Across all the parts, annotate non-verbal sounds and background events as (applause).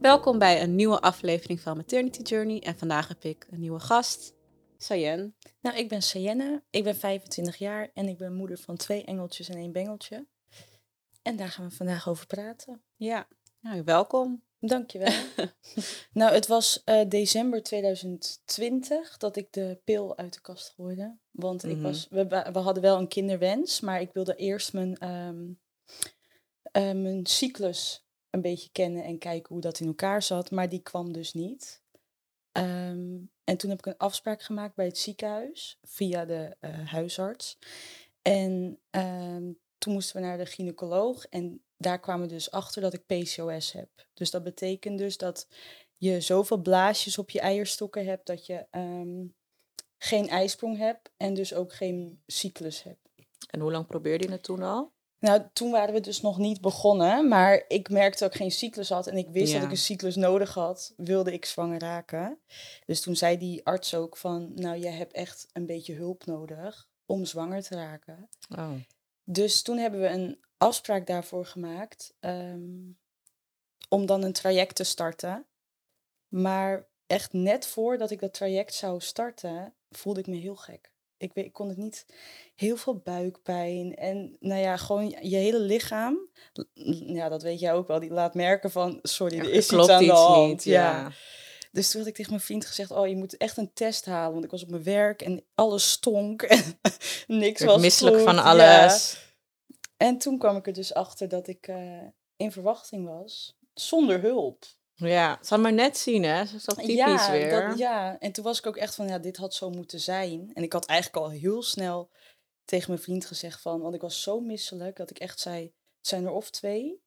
Welkom bij een nieuwe aflevering van Maternity Journey. En vandaag heb ik een nieuwe gast, Sayen. Nou, ik ben Sayenne, ik ben 25 jaar en ik ben moeder van twee engeltjes en één bengeltje. En daar gaan we vandaag over praten. Ja, nou, welkom. Dankjewel. (laughs) nou, het was eh, december 2020 dat ik de pil uit de kast gooide. Want ik Mhm. was, we, we hadden wel een kinderwens, maar ik wilde eerst mijn, ehm, eh, mijn cyclus een beetje kennen en kijken hoe dat in elkaar zat. Maar die kwam dus niet. Ehm, en toen heb ik een afspraak gemaakt bij het ziekenhuis via de eh, huisarts. En ehm, toen moesten we naar de gynaecoloog en daar kwamen we dus achter dat ik PCOS heb. Dus dat betekent dus dat je zoveel blaasjes op je eierstokken hebt dat je ehm, geen ijsprong hebt en dus ook geen cyclus hebt. En hoe lang probeerde je het toen al? Nou, toen waren we dus nog niet begonnen, maar ik merkte dat ik geen cyclus had en ik wist dat ik een cyclus nodig had, wilde ik zwanger raken. Dus toen zei die arts ook van, nou, jij hebt echt een beetje hulp nodig om zwanger te raken. Oh. Dus toen hebben we een afspraak daarvoor gemaakt ehm, om dan een traject te starten. Maar echt net voordat ik dat traject zou starten, voelde ik me heel gek. Ik, weet, ik kon het niet. Heel veel buikpijn en nou ja, gewoon je hele lichaam. Ja, dat weet jij ook wel. Die laat merken van, sorry, er is iets aan de hand. ja. Dus toen had ik tegen mijn vriend gezegd, oh, je moet echt een test halen. Want ik was op mijn werk en alles stonk en (laughs) niks Ik was misselijk goed. van Ja. En toen kwam ik er dus achter dat ik eh, in verwachting was, zonder hulp. Ja, zal maar net zien, hè? Dat is typisch ja, weer. Dat, ja, en toen was ik ook echt van, ja, dit had zo moeten zijn. En ik had eigenlijk al heel snel tegen mijn vriend gezegd van, want ik was zo misselijk dat ik echt zei, het zijn er of twee,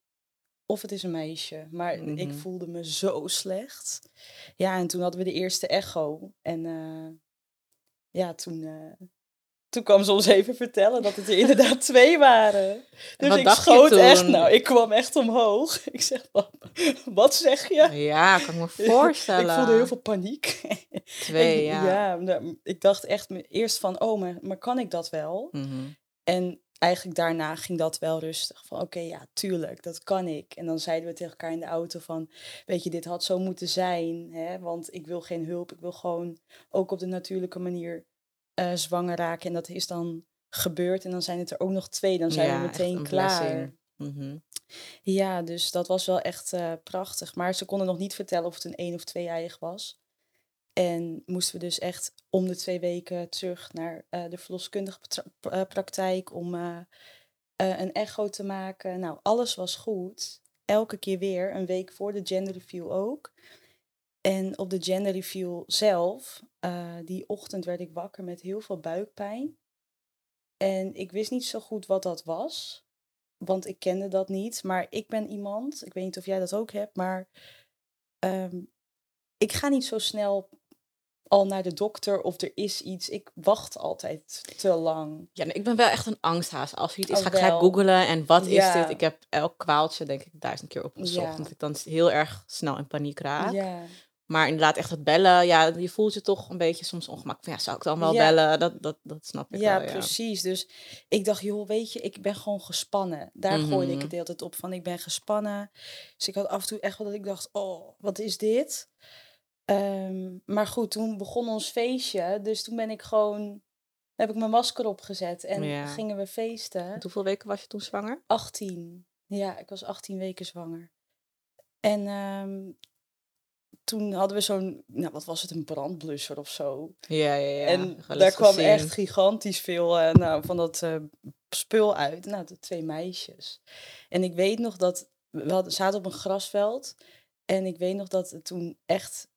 of het is een meisje. Maar ik Mhm. voelde me zo slecht. Ja, en toen hadden we de eerste echo. En eh, ja, toen, eh, toen kwam ze ons even vertellen dat het er inderdaad (laughs) twee waren. Dus ik schoot echt, nou, ik kwam echt omhoog. (laughs) Ik zeg, wat, wat zeg je? Ja, kan ik me voorstellen. (laughs) Ik voelde heel veel paniek. Twee, Ik- ja. nou, ik dacht echt eerst van, oh, maar, maar kan ik dat wel? Mhm. En eigenlijk daarna ging dat wel rustig. Van oké, ja, tuurlijk, dat kan ik. En dan zeiden we tegen elkaar in de auto van, weet je, dit had zo moeten zijn. Hè? Want ik wil geen hulp, ik wil gewoon ook op de natuurlijke manier eh, zwanger raken. En dat is dan gebeurd. En dan zijn het er ook nog twee, dan zijn Ja, we meteen een klaar. Mhm. Ja, dus dat was wel echt eh, prachtig. Maar ze konden nog niet vertellen of het een één of twee eiig was. En moesten we dus echt om de twee weken terug naar eh, de verloskundige pra- pra- praktijk om een echo te maken. Nou, alles was goed. Elke keer weer, een week voor de gender review ook. En op de gender review zelf, eh, die ochtend werd ik wakker met heel veel buikpijn. En ik wist niet zo goed wat dat was want ik kende dat niet. Maar ik ben iemand, ik weet niet of jij dat ook hebt, maar ehm, ik ga niet zo snel al naar de dokter of er is iets. Ik wacht altijd te lang. Ja, nee, ik ben wel echt een angsthaas. Als er iets is, Oh, ga ik gelijk wel. googlen. En wat is dit? Ik heb elk kwaaltje, denk ik, duizend keer opgezocht. Ja. Ik dan heel erg snel in paniek raak. Ja, Maar inderdaad, echt het bellen, ja, je voelt je toch een beetje soms ongemakkelijk. Van, ja, zou ik dan wel Ja. bellen? Dat, dat, dat snap ik ja, wel, ja. precies. Dus ik dacht, joh, weet je, ik ben gewoon gespannen. Daar gooide ik Mhm. het de hele tijd op van, ik ben gespannen. Dus ik had af en toe echt wel dat ik dacht, oh, wat is dit? Ehm, maar goed, toen begon ons feestje. Dus toen ben ik gewoon, heb ik mijn masker opgezet en Ja. gingen we feesten. Hoeveel weken was je toen zwanger? 18. Ja, ik was 18 weken zwanger. En ehm, toen hadden we zo'n, nou wat was het, een brandblusser of zo. Ja, ja, ja. en daar kwam gezien. echt gigantisch veel eh, nou, van dat eh, spul uit. Nou, de twee meisjes. En ik weet nog dat, we hadden, zaten op een grasveld. En ik weet nog dat het toen echt,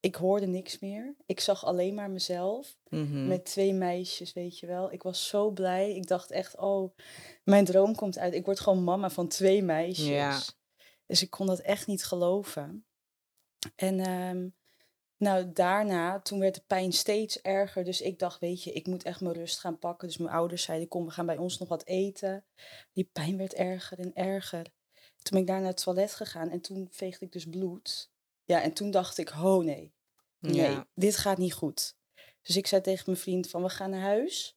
ik hoorde niks meer. Ik zag alleen maar mezelf. Mhm. Met twee meisjes, weet je wel. Ik was zo blij. Ik dacht echt, oh, mijn droom komt uit. Ik word gewoon mama van twee meisjes. Ja. Dus ik kon dat echt niet geloven. En ehm, nou, daarna, toen werd de pijn steeds erger. Dus ik dacht, weet je, ik moet echt mijn rust gaan pakken. Dus mijn ouders zeiden, kom, we gaan bij ons nog wat eten. Die pijn werd erger en erger. Toen ben ik daar naar het toilet gegaan en toen veegde ik dus bloed. Ja, en toen dacht ik, oh nee, nee, Ja. dit gaat niet goed. Dus ik zei tegen mijn vriend van, we gaan naar huis.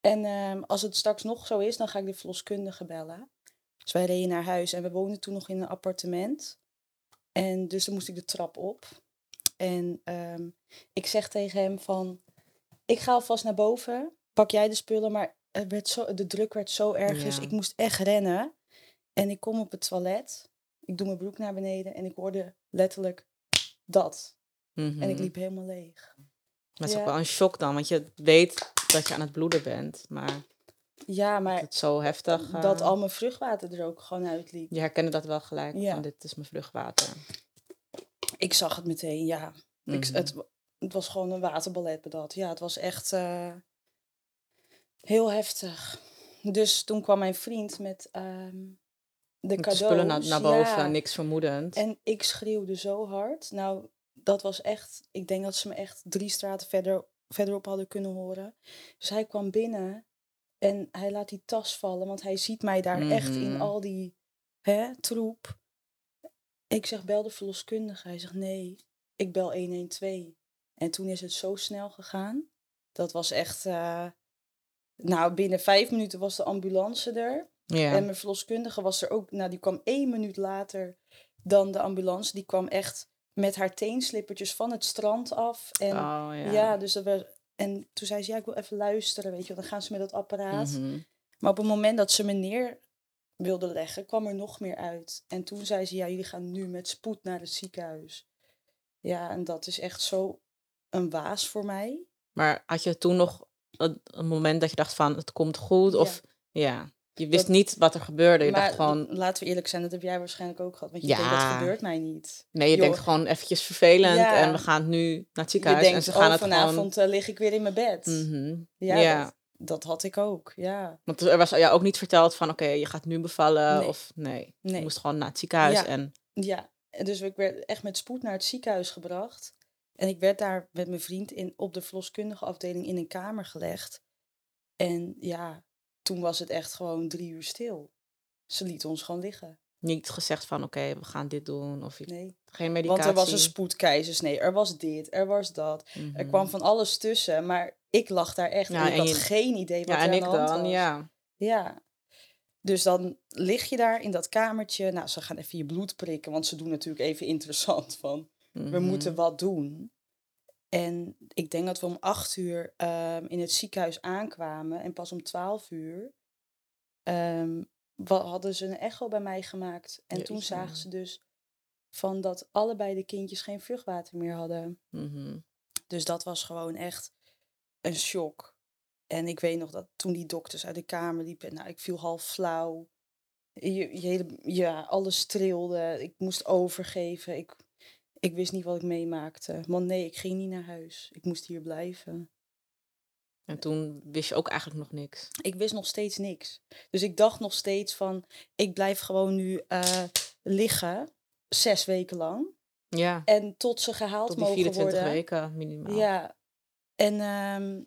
En ehm, als het straks nog zo is, dan ga ik de verloskundige bellen. Dus wij reden naar huis en we woonden toen nog in een appartement. En dus dan moest ik de trap op. En ehm, ik zeg tegen hem van, ik ga alvast naar boven, pak jij de spullen. Maar het werd zo, de druk werd zo erg, dus ik moest echt rennen. En ik kom op het toilet, ik doe mijn broek naar beneden en ik hoorde letterlijk dat. Mhm. En ik liep helemaal leeg. Maar het is ook wel een shock dan, want je weet dat je aan het bloeden bent. Maar Ja, maar het zo heftig. dat eh, al mijn vruchtwater er ook gewoon uitliep. Je herkende dat wel gelijk. Ja. Van, dit is mijn vruchtwater. Ik zag het meteen, ja. Ik, Mhm. het, het was gewoon een waterballet dat. Ja, het was echt eh, heel heftig. Dus toen kwam mijn vriend met ehm, de Met cadeaus. spullen naar, naar boven, ja. niks vermoedend. En ik schreeuwde zo hard. Nou, dat was echt... Ik denk dat ze me echt drie straten verder, verderop hadden kunnen horen. Dus hij kwam binnen en hij laat die tas vallen. Want hij ziet mij daar echt in Mhm. al die hè, troep. Ik zeg, bel de verloskundige. Hij zegt, nee, ik bel 112. En toen is het zo snel gegaan. Dat was echt... eh, nou, binnen vijf minuten was de ambulance er. ja. En mijn verloskundige was er ook, nou die kwam één minuut later dan de ambulance. Die kwam echt met haar teenslippertjes van het strand af. En oh, ja. ja. dus dat was, en toen zei ze, ja ik wil even luisteren, weet je wel. Dan gaan ze met dat apparaat. Mhm. Maar op het moment dat ze me neer wilde leggen, kwam er nog meer uit. En toen zei ze, ja jullie gaan nu met spoed naar het ziekenhuis. Ja, en dat is echt zo een waas voor mij. Maar had je toen nog een, moment dat je dacht van, het komt goed? Ja. Of ja, je wist Dat- niet wat er gebeurde. Je maar dacht gewoon, laten we eerlijk zijn, dat heb jij waarschijnlijk ook gehad. Want je denkt, dat Ja. gebeurt mij niet. nee, je joh. denkt gewoon eventjes vervelend. Ja. En we gaan nu naar het ziekenhuis. denkt, en ze gaan oh, het vanavond gewoon... eh, lig ik weer in mijn bed. Mhm. Ja, Ja. Dat, dat had ik ook, ja. Want er was jou ook niet verteld van, oké, je gaat nu bevallen. Nee. Of nee, je moest gewoon naar het ziekenhuis. Ja. En Ja, dus ik werd echt met spoed naar het ziekenhuis gebracht. En ik werd daar met mijn vriend in, op de verloskundige afdeling in een kamer gelegd. En ja, toen was het echt gewoon drie uur stil. Ze lieten ons gewoon liggen. niet gezegd van, oké, we gaan dit doen. Of Nee. geen medicatie. Want er was een spoedkeizersnee, er was dit, er was dat. Er Mhm. kwam van alles tussen, maar ik lag daar echt Ja, en ik had je- geen idee wat Ja, er en aan de hand dan, was. ja. Ja. Dus dan lig je daar in dat kamertje. Nou, ze gaan even je bloed prikken, want ze doen natuurlijk even interessant van, we Mhm. moeten wat doen. En ik denk dat we om acht uur ehm, in het ziekenhuis aankwamen en pas om twaalf uur ehm, hadden ze een echo bij mij gemaakt. En toen zagen ze dus van dat allebei de kindjes geen vruchtwater meer hadden. Mhm. Dus dat was gewoon echt een shock. En ik weet nog dat toen die dokters uit de kamer liepen, nou, ik viel half flauw. Je, je hele, ja, alles trilde. Ik moest overgeven. Ik, ik wist niet wat ik meemaakte. Want nee, ik ging niet naar huis. Ik moest hier blijven. En toen wist je ook eigenlijk nog niks. Ik wist nog steeds niks. Dus ik dacht nog steeds van, ik blijf gewoon nu eh, liggen, zes weken lang. Ja, En tot ze gehaald tot die mogen 24 worden. weken minimaal. Ja, en ehm,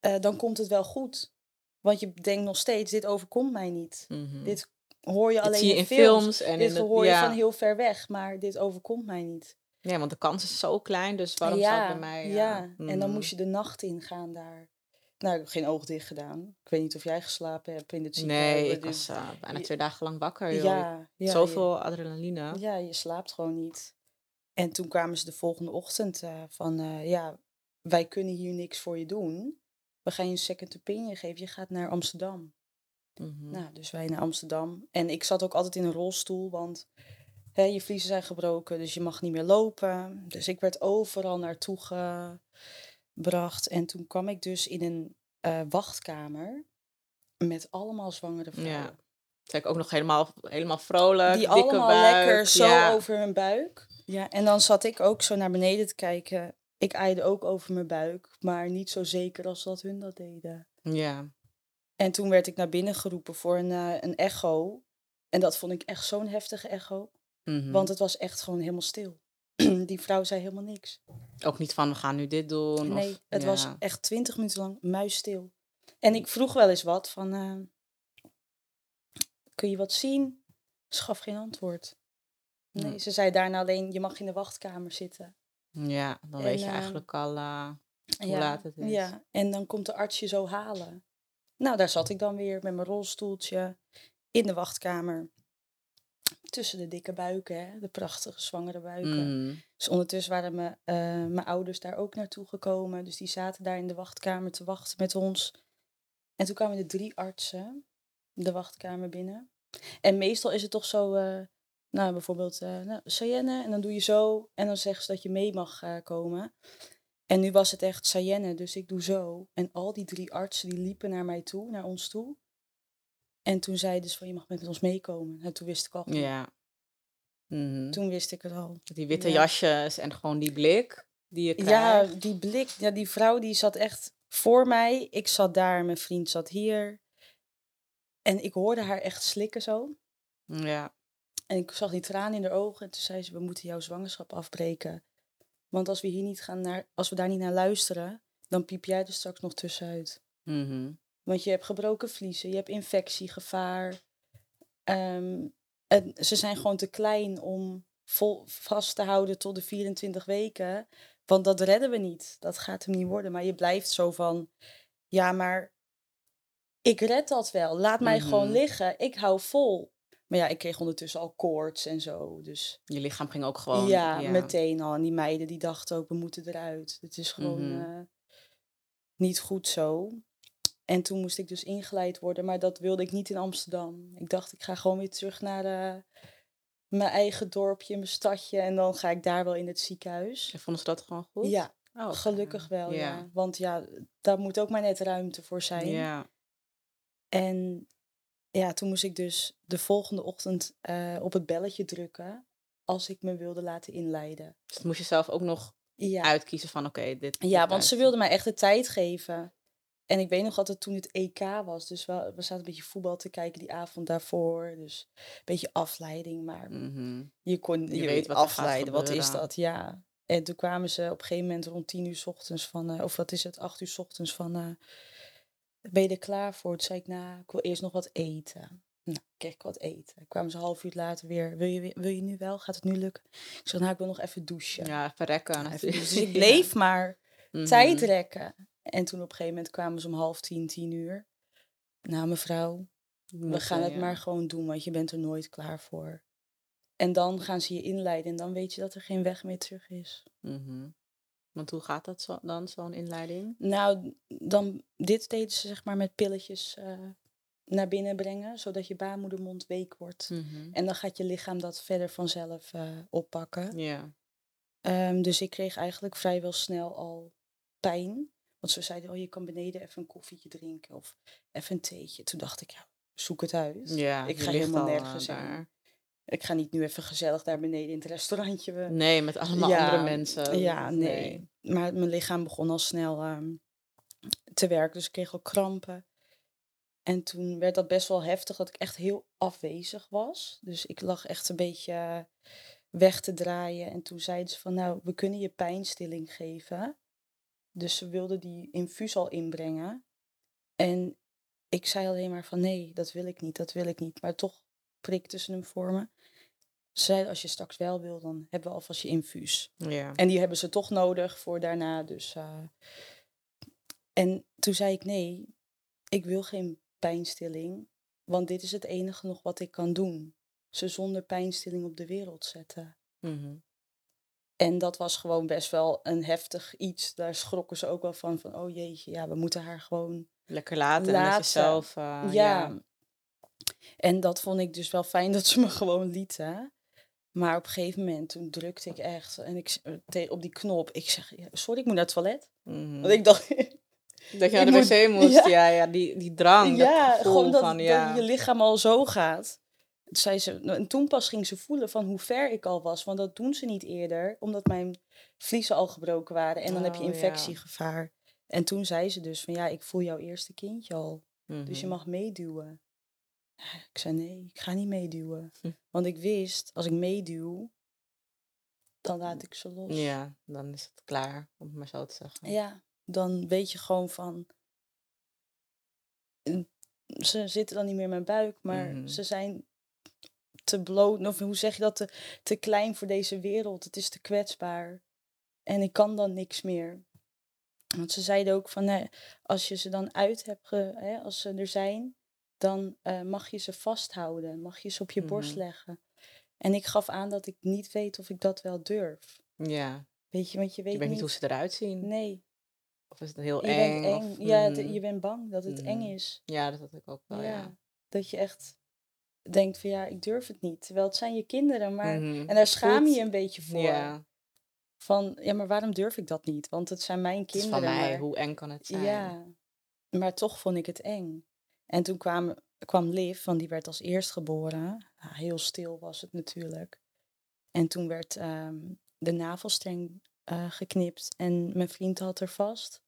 eh, dan komt het wel goed. Want je denkt nog steeds, dit overkomt mij niet. Mhm. Dit hoor je alleen je in films. films en dit in de, hoor je ja. van heel ver weg, maar dit overkomt mij niet. Ja, want de kans is zo klein, dus waarom ja, zou het bij mij... ja. en dan mhm. moest je de nacht ingaan daar. Nou, ik heb geen oog dicht gedaan. Ik weet niet of jij geslapen hebt in het ziekenhuis. Nee, ik dit- was eh, bijna je- twee dagen lang wakker, joh. ja, ja, Zoveel adrenaline. Ja, je slaapt gewoon niet. En toen kwamen ze de volgende ochtend eh, van, eh, ja, wij kunnen hier niks voor je doen. We gaan je een second opinion geven. Je gaat naar Amsterdam. Mhm. Nou, dus wij naar Amsterdam. En ik zat ook altijd in een rolstoel, want je vliezen zijn gebroken, dus je mag niet meer lopen. Dus ik werd overal naartoe gebracht. En toen kwam ik dus in een eh, wachtkamer met allemaal zwangere vrouwen. Ja. Ik ook nog helemaal, helemaal vrolijk, Die dikke allemaal buik. lekker zo ja. over hun buik. Ja, en dan zat ik ook zo naar beneden te kijken. Ik eide ook over mijn buik, maar niet zo zeker als dat hun dat deden. Ja. En toen werd ik naar binnen geroepen voor een, eh, een echo. En dat vond ik echt zo'n heftige echo. Mhm. Want het was echt gewoon helemaal stil. (clears throat) Die vrouw zei helemaal niks. Ook niet van, we gaan nu dit doen. Nee, of, het was echt twintig minuten lang muisstil. En ik vroeg wel eens wat van... eh, kun je wat zien? Ze gaf geen antwoord. Nee, Nee. ze zei daarna alleen, je mag in de wachtkamer zitten. Ja, dan En, weet je eh, eigenlijk al... eh, hoe ja, laat het is. Ja, en dan komt de arts je zo halen. Nou, daar zat ik dan weer met mijn rolstoeltje in de wachtkamer. Tussen de dikke buiken, hè? de prachtige zwangere buiken. Mhm. Dus ondertussen waren mijn, eh, mijn ouders daar ook naartoe gekomen. Dus die zaten daar in de wachtkamer te wachten met ons. En toen kwamen de drie artsen de wachtkamer binnen. En meestal is het toch zo, eh, nou bijvoorbeeld, eh nou, Sayenne, en dan doe je zo. En dan zeggen ze dat je mee mag komen. En nu was het echt Sayenne, dus ik doe zo. En al die drie artsen die liepen naar mij toe, naar ons toe. En toen zeiden ze van, je mag met ons meekomen. En toen wist ik al, Ja. Mhm. toen wist ik het al. Die witte Ja. jasjes en gewoon die blik die je Ja, krijgt. die blik, ja, die vrouw die zat echt voor mij. Ik zat daar, mijn vriend zat hier. En ik hoorde haar echt slikken zo. Ja. En ik zag die tranen in haar ogen. En toen zei ze, we moeten jouw zwangerschap afbreken. Want als we hier niet gaan naar, als we daar niet naar luisteren, dan piep jij er straks nog tussenuit. Mhm. Want je hebt gebroken vliezen, je hebt infectiegevaar. Ehm, en ze zijn gewoon te klein om vol vast te houden tot de 24 weken. Want dat redden we niet. Dat gaat hem niet worden. Maar je blijft zo van, ja, maar ik red dat wel. Laat mij gewoon Mhm. liggen. Ik hou vol. Maar ja, ik kreeg ondertussen al koorts en zo. Dus Je lichaam ging ook gewoon. ja, meteen al. En die meiden die dachten ook, we moeten eruit. Het is gewoon Mhm. eh, niet goed zo. En toen moest ik dus ingeleid worden, maar dat wilde ik niet in Amsterdam. Ik dacht, ik ga gewoon weer terug naar eh, mijn eigen dorpje, mijn stadje. En dan ga ik daar wel in het ziekenhuis. En vonden ze dat gewoon goed? Ja, Oh, gelukkig wel, ja. Ja. Want ja, daar moet ook maar net ruimte voor zijn. Ja. En ja, toen moest ik dus de volgende ochtend eh, op het belletje drukken als ik me wilde laten inleiden. Dus moest je zelf ook nog Ja, uitkiezen van oké, dit. ja want ze wilden mij echt de tijd geven. En ik weet nog het toen het EK was. Dus we, we zaten een beetje voetbal te kijken die avond daarvoor. Dus een beetje afleiding. Maar Mhm. je kon je weet weet wat afleiden. Wat is dat? Ja. En toen kwamen ze op een gegeven moment rond tien uur 's ochtends van... eh, of wat is het, acht uur 's ochtends van... eh, ben je er klaar voor? Toen zei ik, nou, ik wil eerst nog wat eten. Nou, kreeg ik wat eten. Kwamen ze een half uur later weer. Wil je, wil je nu wel? Gaat het nu lukken? Ik zeg, nou, ik wil nog even douchen. Ja, verrekken. Ja, even. Dus ik (laughs) bleef maar Mhm. tijd rekken. En toen op een gegeven moment kwamen ze om half tien, tien uur. Nou, mevrouw, we gaan het maar gewoon doen, want je bent er nooit klaar voor. En dan gaan ze je inleiden en dan weet je dat er geen weg meer terug is. Mhm. Want hoe gaat dat zo, dan, zo'n inleiding? Nou, dan, dit deden ze zeg maar met pilletjes eh, naar binnen brengen, zodat je baarmoedermond week wordt. Mhm. En dan gaat je lichaam dat verder vanzelf eh, oppakken. Ja. Ehm, dus ik kreeg eigenlijk vrijwel snel al pijn. Want ze zeiden, oh, je kan beneden even een koffietje drinken of even een theetje. Toen dacht ik, ja, zoek het uit. ja, ik ga helemaal al, eh, nergens heen. daar. Ik ga niet nu even gezellig daar beneden in het restaurantje. we- Nee, met allemaal Ja, andere mensen. Ja, nee. Maar mijn lichaam begon al snel ehm, te werken. Dus ik kreeg al krampen. En toen werd dat best wel heftig, dat ik echt heel afwezig was. Dus ik lag echt een beetje eh, weg te draaien. En toen zeiden ze van, nou, we kunnen je pijnstilling geven. Dus ze wilden die infuus al inbrengen. En ik zei alleen maar van, nee, dat wil ik niet, dat wil ik niet. Maar toch prikte ze hem voor me. Ze zeiden, als je straks wel wil, dan hebben we alvast je infuus. Ja. En die hebben ze toch nodig voor daarna. Dus, eh, En toen zei ik nee, ik wil geen pijnstilling. Want dit is het enige nog wat ik kan doen. Ze zonder pijnstilling op de wereld zetten. Mhm. En dat was gewoon best wel een heftig iets. Daar schrokken ze ook wel van. Van oh jeetje, ja, we moeten haar gewoon Lekker laten, en dat je Laten. zelf... eh, ja. En dat vond ik dus wel fijn (laughs) dat ze me gewoon lieten. Maar op een gegeven moment, toen drukte ik echt. En ik eh, op die knop. Ik zeg, sorry, ik moet naar het toilet. Mhm. Want ik dacht, (laughs) Dat je naar de moet- wc moest, (laughs) ja. ja, ja, die, die drang, ja, dat gevoel gewoon dat, van, dat je lichaam al zo gaat. Toen zei ze, en toen pas ging ze voelen van hoe ver ik al was. Want dat doen ze niet eerder, omdat mijn vliezen al gebroken waren. En dan heb je Oh, ja. infectiegevaar. En toen zei ze dus van ja, ik voel jouw eerste kindje al. Dus je Mhm. mag meeduwen. Ik zei nee, ik ga niet meeduwen. Hm. Want ik wist, als ik meeduw, dan laat ik ze los. Ja, dan is het klaar, om het maar zo te zeggen. Ja, dan weet je gewoon van. Ze zitten dan niet meer in mijn buik, maar Mhm. ze zijn te bloot, of hoe zeg je dat, te, te klein voor deze wereld. Het is te kwetsbaar. En ik kan dan niks meer. Want ze zeiden ook van, hè, als je ze dan uit hebt, ge, hè, als ze er zijn, dan eh, mag je ze vasthouden, mag je ze op je borst Mhm. leggen. En ik gaf aan dat ik niet weet of ik dat wel durf. Ja. Weet je, want je weet, Je weet niet niet. hoe ze eruit zien. Nee, Of is het heel je eng? bent eng. Of, Ja, mhm. je bent bang dat het eng Mhm. is. Ja, dat had ik ook wel, ja. ja. Dat je echt denkt van ja, ik durf het niet. Terwijl het zijn je kinderen, maar... Mhm. En daar schaam je je een beetje voor. Ja, Van, ja, maar waarom durf ik dat niet? Want het zijn mijn het is kinderen. van mij. maar- Hoe eng kan het zijn? Ja, maar toch vond ik het eng. En toen kwam, kwam Liv, want die werd als eerst geboren. Ja, heel stil was het natuurlijk. En toen werd ehm, de navelstreng eh, geknipt en mijn vriend had er vast.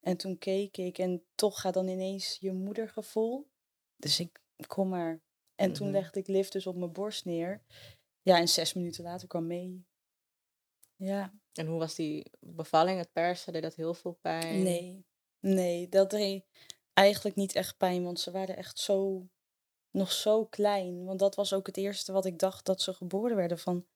En toen keek ik en toch gaat dan ineens je moedergevoel. Dus ik kom maar. En toen Mhm. legde ik Liv dus op mijn borst neer. Ja, en zes minuten later kwam mee. Ja. En hoe was die bevalling, het persen? Deed dat heel veel pijn? Nee, nee, dat deed eigenlijk niet echt pijn, want ze waren echt zo, nog zo klein. Want dat was ook het eerste wat ik dacht dat ze geboren werden van,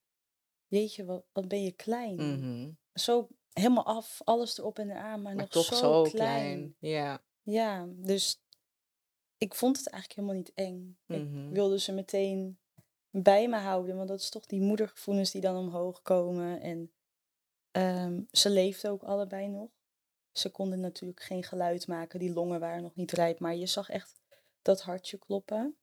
jeetje, wat, wat ben je klein. Mhm. Zo helemaal af, alles erop en eraan, maar, Maar nog toch zo, zo klein. klein. Ja. Ja, dus ik vond het eigenlijk helemaal niet eng. Mhm. Ik wilde ze meteen bij me houden, want dat is toch die moedergevoelens die dan omhoog komen. En ehm, ze leefden ook allebei nog. Ze konden natuurlijk geen geluid maken, die longen waren nog niet rijp, maar je zag echt dat hartje kloppen.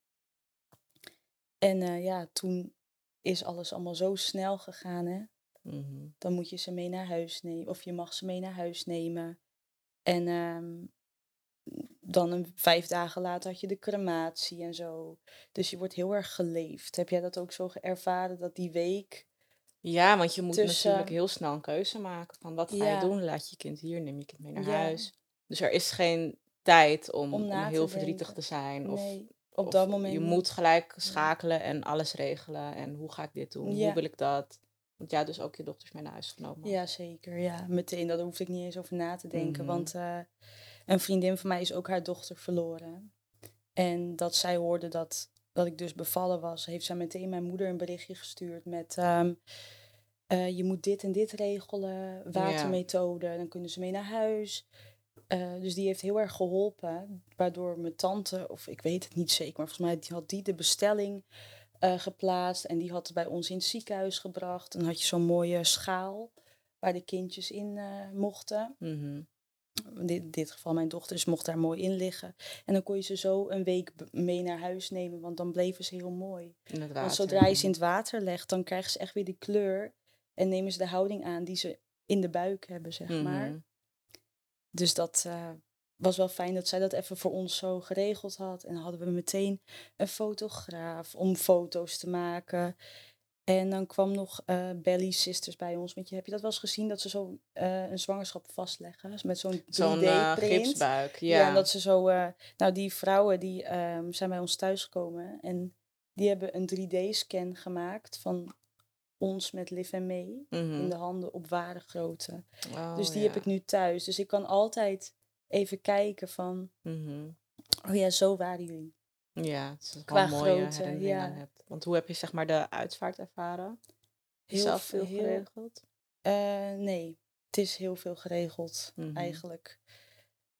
En eh, ja, toen is alles allemaal zo snel gegaan, hè. Mhm. Dan moet je ze mee naar huis nemen, of je mag ze mee naar huis nemen. En ehm, dan een, vijf dagen later had je de crematie en zo. Dus je wordt heel erg geleefd. Heb jij dat ook zo ervaren, dat die week... Ja, want je moet Tussen- natuurlijk heel snel een keuze maken van wat ga Ja. je doen? Laat je kind hier, neem je kind mee naar Ja. huis. Dus er is geen tijd om, Om om, na te heel verdrietig denken. te zijn. Of, nee, op of dat moment Je moet gelijk schakelen en alles regelen. En hoe ga ik dit doen? Ja. Hoe wil ik dat? Want ja, dus ook je dochters mee naar huis genomen. Ja, zeker. Ja, meteen. Daar hoefde ik niet eens over na te denken. Mhm. Want eh, een vriendin van mij is ook haar dochter verloren. En dat zij hoorde dat, dat ik dus bevallen was, heeft zij meteen mijn moeder een berichtje gestuurd met... ehm, eh, je moet dit en dit regelen, watermethode, dan kunnen ze mee naar huis. Eh, dus die heeft heel erg geholpen, waardoor mijn tante, of ik weet het niet zeker, maar volgens mij die had die de bestelling eh, geplaatst en die had het bij ons in het ziekenhuis gebracht. Dan had je zo'n mooie schaal waar de kindjes in mochten. Mhm. Dit, in dit geval mijn dochters mocht daar mooi in liggen. En dan kon je ze zo een week mee naar huis nemen, want dan bleven ze heel mooi. Het Want water. zodra je ze in het water legt, dan krijgen ze echt weer die kleur en nemen ze de houding aan die ze in de buik hebben, zeg maar. Mhm. Dus dat eh, was wel fijn dat zij dat even voor ons zo geregeld had. En dan hadden we meteen een fotograaf om foto's te maken. En dan kwam nog eh Belly Sisters bij ons. Want je, heb je dat wel eens gezien? Dat ze zo eh, een zwangerschap vastleggen. Dus Met zo'n 3D-print. Zo'n eh, gipsbuik. Ja. Ja. en dat ze zo... nou, die vrouwen die ehm, zijn bij ons thuisgekomen. En die hebben een 3D-scan gemaakt van ons met Liv en. Mhm. In de handen op ware grootte. Oh, Dus die ja. heb ik nu thuis. Dus ik kan altijd even kijken van, Mhm. oh ja, zo waren jullie. Ja, het is een Qua gewoon mooie grootte, ja. hebt. Want hoe heb je zeg maar de uitvaart ervaren? Heel Zelf veel- heel- geregeld? Eh, nee, het is heel veel geregeld Mhm. eigenlijk.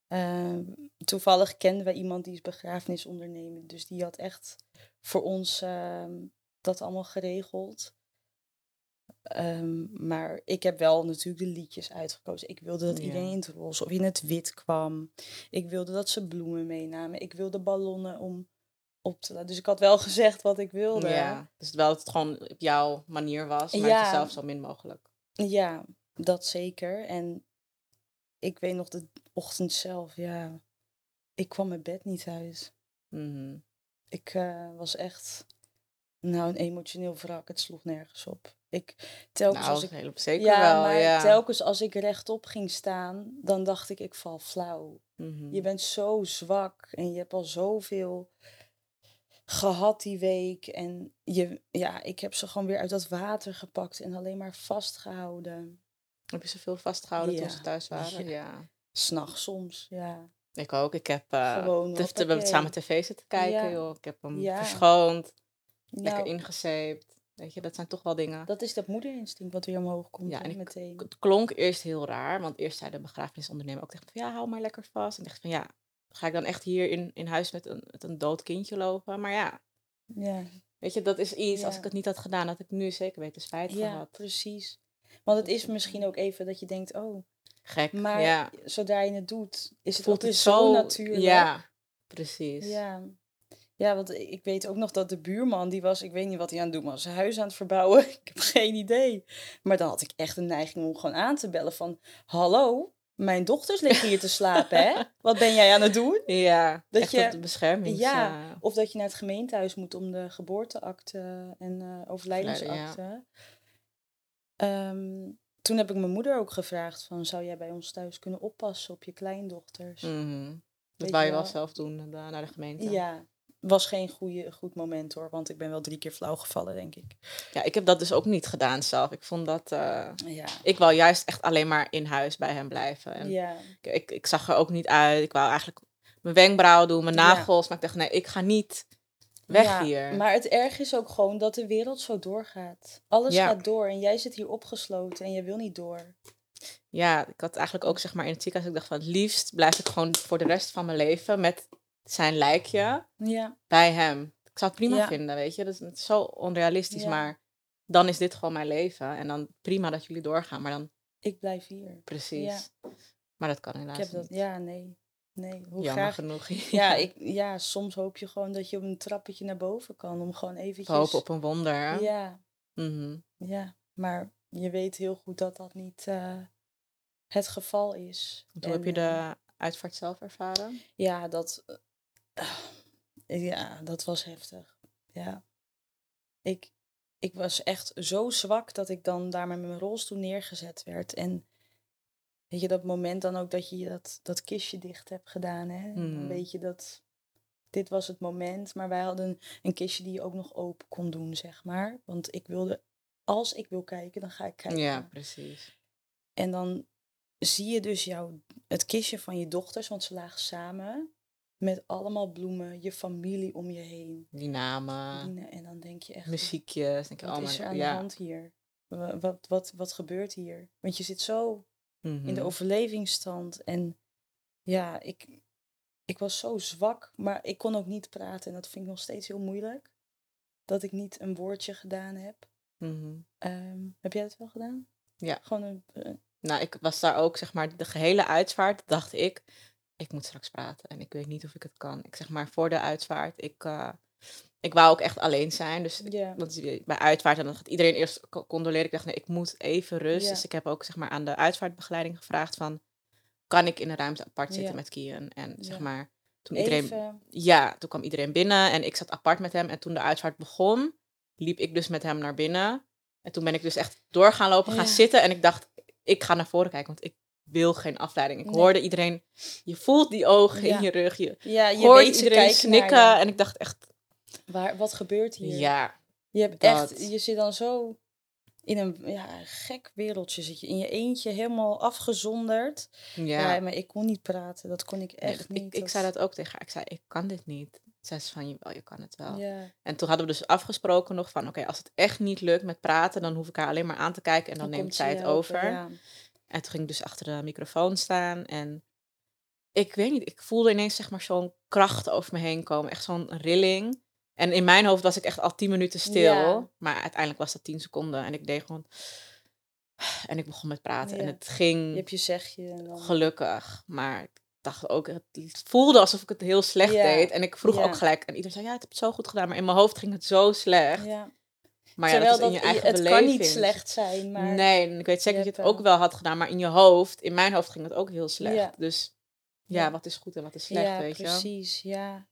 Ehm, toevallig kenden we iemand die is begrafenisondernemer. Dus die had echt voor ons ehm, dat allemaal geregeld. Ehm, maar ik heb wel natuurlijk de liedjes uitgekozen. Ik wilde dat Ja. iedereen in het roze of in het wit kwam. Ik wilde dat ze bloemen meenamen. Ik wilde ballonnen om op te laten. Dus ik had wel gezegd wat ik wilde. Ja, dus wel dat het gewoon op jouw manier was, maar Ja. het zelf zo min mogelijk. Ja, dat zeker. En ik weet nog de ochtend zelf, ja, ik kwam mijn bed niet uit. Mhm. Ik eh, was echt, nou, een emotioneel wrak. Het sloeg nergens op. Ik, telkens Nou, als ik, heel, zeker ja, wel, maar ja. telkens als ik rechtop ging staan, dan dacht ik, ik val flauw. Mhm. Je bent zo zwak en je hebt al zoveel gehad die week. En je, ja, ik heb ze gewoon weer uit dat water gepakt en alleen maar vastgehouden. Heb je zoveel vastgehouden toen ze thuis waren? Ja. Ja. S'nachts soms, ja. Ik ook. Ik heb eh, Gewoon, te- we samen tv zitten kijken, Ja. joh. Ik heb hem Ja. verschoond, Nou, lekker ingezeept. Weet je, dat zijn toch wel dingen. Dat is dat moederinstinct wat weer omhoog komt. Ja, en ik- meteen. Het klonk eerst heel raar, want eerst zei de begrafenisondernemer ook tegen me van ja, hou maar lekker vast. En ik dacht van ja, ga ik dan echt hier in, in huis met een, met een dood kindje lopen? Maar ja, Ja. weet je, dat is iets, als ik het niet had gedaan, had ik nu zeker weten spijt ja, gehad. precies. Want het is is- misschien ook even dat je denkt, oh, Gek, maar ja. zodra je het doet, is het Voelt het zo zo natuurlijk. Ja, precies. Ja. Ja, want ik ik weet ook nog dat de buurman, die was, ik weet niet wat hij aan het doen was, zijn huis aan het verbouwen. (laughs) Ik heb geen idee. Maar dan had ik echt een neiging om gewoon aan te bellen van, hallo, mijn dochters liggen hier te slapen, hè? (laughs) Wat ben jij aan het doen? Ja, Dat echt je- op de bescherming. Ja. Of dat je naar het gemeentehuis moet om de geboorteakte en eh overlijdensakte. Ehm, toen heb ik mijn moeder ook gevraagd van, zou jij bij ons thuis kunnen oppassen op je kleindochters? Mhm. Dat wou je wel. zelf doen, eh, naar de gemeente. Ja, was geen goede, goed moment hoor, want ik ben wel drie keer flauw gevallen, denk ik. Ja, ik heb dat dus ook niet gedaan zelf. Ik vond dat... eh, Ja, ik wou juist echt alleen maar in huis bij hem blijven. En ja, ik, ik, ik zag er ook niet uit. Ik wou eigenlijk mijn wenkbrauwen doen, mijn Ja. nagels. Maar ik dacht, nee, ik ga niet weg Ja, hier. Maar het erg is ook gewoon dat de wereld zo doorgaat. Alles gaat door en jij zit hier opgesloten en je wil niet door. Ja, ik had eigenlijk ook zeg maar in het ziekenhuis, ik dacht van het liefst blijf ik gewoon voor de rest van mijn leven met zijn lijkje Ja, bij hem. Ik zou het prima Ja. vinden, weet je. Dat is, zo onrealistisch, Ja. maar dan is dit gewoon mijn leven. En dan prima dat jullie doorgaan, maar dan ik blijf hier. precies. Maar dat kan Ik helaas heb dat, niet. ja, nee. Nee, hoe Jammer graag genoeg. (laughs) Ja, ik, ja, soms hoop je gewoon dat je op een trappetje naar boven kan. Om gewoon eventjes... Hopen op een wonder. Ja, Mhm. ja. Maar je weet heel goed dat dat niet eh, het geval is. Hoe heb je En, eh, de uitvaart zelf ervaren? Ja, dat... ja, dat was heftig. Ja. Ik, ik was echt zo zwak dat ik dan daar met mijn rolstoel neergezet werd. En weet je, dat moment dan ook dat je dat, dat kistje dicht hebt gedaan. Hè? En Dan Mhm. weet je dat dit was het moment. Maar wij hadden een, een kistje die je ook nog open kon doen, zeg maar. Want ik wilde, als ik wil kijken, dan ga ik kijken. Ja, precies. En dan zie je dus jouw, het kistje van je dochters, want ze lagen samen. Met allemaal bloemen, je familie om je heen. Die namen, En dan denk je echt, muziekjes. Denk je, wat oh is er aan ja. de hand hier? Wa- Wat, wat, wat gebeurt hier? Want je zit zo in de Mhm. overlevingsstand. En ja, ik, ik was zo zwak, maar ik kon ook niet praten. En dat vind ik nog steeds heel moeilijk. Dat ik niet een woordje gedaan heb. Mhm. Ehm, heb jij dat wel gedaan? Ja. Gewoon een, eh, Nou, ik was daar ook, zeg maar, de gehele uitvaart dacht ik, ik moet straks praten en ik weet niet of ik het kan. Ik zeg maar, voor de uitvaart, ik, eh, ik wou ook echt alleen zijn. Dus want bij uitvaart, en dan gaat iedereen eerst co- condoleren. Ik dacht, nee, ik moet even rust. Dus ik heb ook, zeg maar, aan de uitvaartbegeleiding gevraagd van, kan ik in een ruimte apart zitten met Kian? En zeg maar, toen iedereen Even, Ja, toen kwam iedereen binnen en ik zat apart met hem. En toen de uitvaart begon, liep ik dus met hem naar binnen. En toen ben ik dus echt door gaan lopen, gaan zitten. En ik dacht, ik ga naar voren kijken, want ik wil geen afleiding. Ik Nee. hoorde iedereen, je voelt die ogen Ja. in je rug. Je ja, je hoort ze iedereen snikken. En ik dacht echt, Waar, wat gebeurt hier? ja, Je hebt dat. echt, je zit dan zo in een ja, gek wereldje. Zit je in je eentje helemaal afgezonderd. Ja. ja. maar ik kon niet praten. Dat kon ik echt niet. ik, ik zei dat ook tegen haar. Ik zei, ik kan dit niet. Zij zei van, jawel, je kan het wel. Ja, En toen hadden we dus afgesproken nog van, oké, als het echt niet lukt met praten, dan hoef ik haar alleen maar aan te kijken en dan, neemt zij ze het helpen, over. Ja. En toen ging ik dus achter de microfoon staan. En ik weet niet, ik voelde ineens zeg maar zo'n kracht over me heen komen. Echt zo'n rilling. En in mijn hoofd was ik echt al tien minuten stil. Ja. Maar uiteindelijk was dat tien seconden. En ik deed gewoon... En ik begon met praten. En het ging Je hebt je zegje. Dan... gelukkig. Maar ik dacht ook, het voelde alsof ik het heel slecht Ja. deed. En ik vroeg ook gelijk. En iedereen zei, ja, het hebt het zo goed gedaan. Maar in mijn hoofd ging het zo slecht. Ja. Maar ja, Terwijl dat is in je eigen het beleving. kan niet slecht zijn, maar Nee, ik weet zeker dat je het ook wel had gedaan, maar in je hoofd, in mijn hoofd ging het ook heel slecht. Ja. Dus ja, Ja. wat is goed en wat is slecht, ja, weet je wel? precies, ja.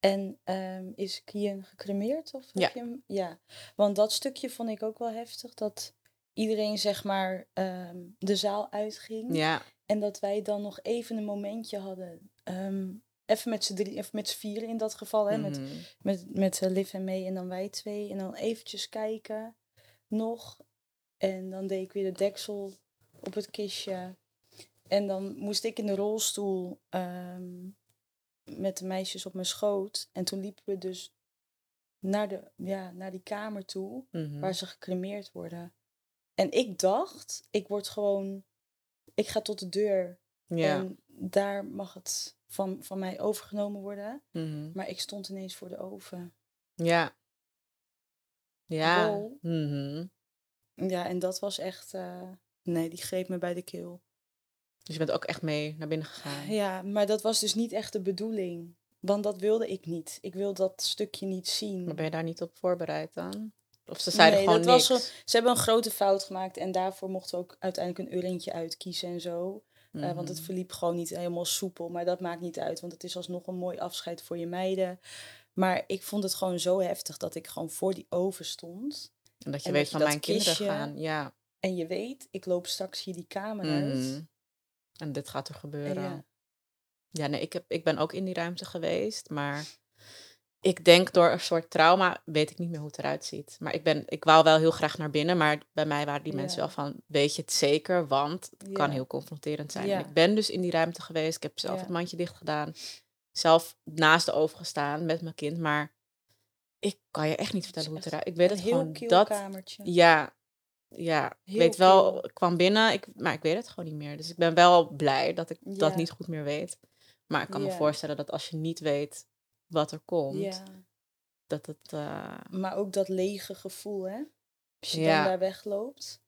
En ehm, is Kian gecremeerd? Of Ja. heb je hem? Ja, want dat stukje vond ik ook wel heftig. Dat iedereen zeg maar ehm, de zaal uitging. Ja, En dat wij dan nog even een momentje hadden. ehm, even met z'n drie, even met z'n vieren in dat geval. Hè, met, mhm. met, met eh, Liv en mee en dan wij twee. En dan eventjes kijken nog. En dan deed ik weer de deksel op het kistje. En dan moest ik in de rolstoel ehm, met de meisjes op mijn schoot. En toen liepen we dus naar, de, ja, naar die kamer toe Mhm. waar ze gecremeerd worden. En ik dacht, ik word gewoon, ik ga tot de deur Ja. en daar mag het van, van mij overgenomen worden. Mhm. Maar ik stond ineens voor de oven. Ja. Ja. Wow. Mhm. Ja, en dat was echt, eh, nee, die greep me bij de keel. Dus je bent ook echt mee naar binnen gegaan. Ja, maar dat was dus niet echt de bedoeling. Want dat wilde ik niet. Ik wil dat stukje niet zien. Maar ben je daar niet op voorbereid dan? Of ze zeiden Nee, gewoon dat niks? ze hebben een grote fout gemaakt en daarvoor mochten we ook uiteindelijk een eurentje uitkiezen en zo. Eh, want het Mhm. verliep gewoon niet helemaal soepel, maar dat maakt niet uit, want het is alsnog een mooi afscheid voor je meiden. Maar ik vond het gewoon zo heftig dat ik gewoon voor die oven stond. En dat je en weet dat van mijn kinderen gaan. Ja. En je weet, ik loop straks hier die kamer uit. Mhm. En dit gaat er En gebeuren. ja, Ja, nee, ik, heb, ik ben ook in die ruimte geweest, maar ik denk door een soort trauma weet ik niet meer hoe het eruit ziet. Maar ik, ben, ik wou wel heel graag naar binnen, maar bij mij waren die mensen Ja. wel van, weet je het zeker, want het kan heel confronterend zijn. Ja. Ik ben dus in die ruimte geweest, ik heb zelf het mandje dicht gedaan, zelf naast de oven gestaan met mijn kind, maar ik kan je echt niet vertellen hoe het eruit Ik weet het heel gewoon, dat, kamertje. ja, ja, ik weet wel, ik kwam binnen, ik, maar ik weet het gewoon niet meer. Dus ik ben wel blij dat ik dat niet goed meer weet. Maar ik kan me voorstellen dat als je niet weet wat er komt, Ja, dat het... eh, maar ook dat lege gevoel, hè? Als je Ja. dan daar wegloopt.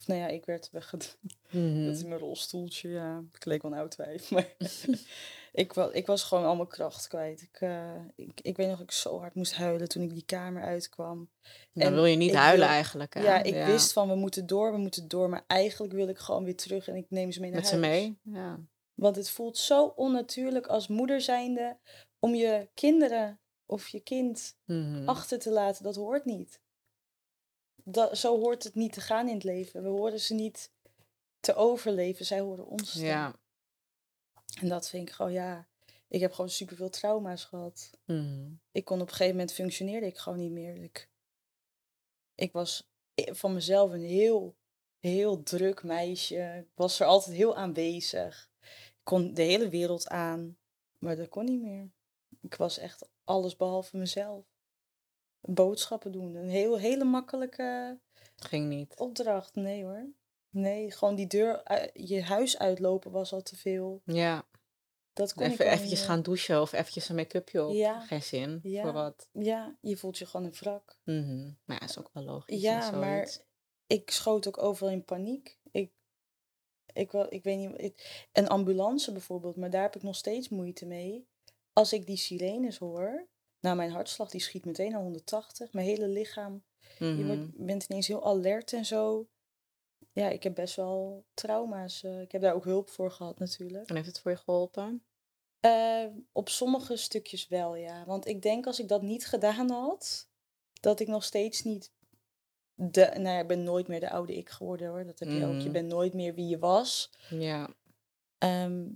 Of nou ja, ik werd weggedaan. (laughs) mhm. Met mijn rolstoeltje, ja. Ik leek wel een oud wijf, maar (laughs) (laughs) ik, was, ik was gewoon al mijn kracht kwijt. Ik, eh, ik, ik weet nog dat ik zo hard moest huilen toen ik die kamer uitkwam. Dan en wil je niet huilen wil- eigenlijk. Hè? Ja, ik wist van we moeten door, we moeten door. Maar eigenlijk wil ik gewoon weer terug en ik neem ze mee naar Met ze huis. mee? Ja. Want het voelt zo onnatuurlijk als moeder zijnde om je kinderen of je kind Mhm. achter te laten. Dat hoort niet. Dat, zo hoort het niet te gaan in het leven. We horen ze niet te overleven. Zij horen ons te. Ja. En dat vind ik gewoon, ja. Ik heb gewoon superveel trauma's gehad. Mhm. Ik kon op een gegeven moment functioneerde ik gewoon niet meer. Ik, ik was i- van mezelf een heel, heel druk meisje. Ik was er altijd heel aanwezig. Ik kon de hele wereld aan. Maar dat kon niet meer. Ik was echt alles behalve mezelf. Boodschappen doen. Een heel, hele makkelijke Ging niet. opdracht. Nee hoor. Nee, gewoon die deur, ui- je huis uitlopen was al te veel. Ja. Dat kon ik Even eventjes gaan douchen of eventjes een make-upje op. Ja. Geen zin Ja. voor wat. Ja, je voelt je gewoon een wrak. Mhm. Maar ja, is ook wel logisch. Ja, maar ik schoot ook overal in paniek. Ik, ik, wel, ik weet niet, ik- een ambulance bijvoorbeeld, maar daar heb ik nog steeds moeite mee. Als ik die sirenes hoor, nou mijn hartslag die schiet meteen naar 180, mijn hele lichaam, je Mhm. wordt, bent ineens heel alert en zo. Ja, ik heb best wel trauma's. eh, ik heb daar ook hulp voor gehad natuurlijk. En heeft het voor je geholpen? Eh, op sommige stukjes wel, ja. Want ik denk als ik dat niet gedaan had, dat ik nog steeds niet. De, nou ja, ik ben nooit meer de oude ik geworden hoor. Dat heb je ook. Je Mhm. bent nooit meer wie je was. Ja. Ehm,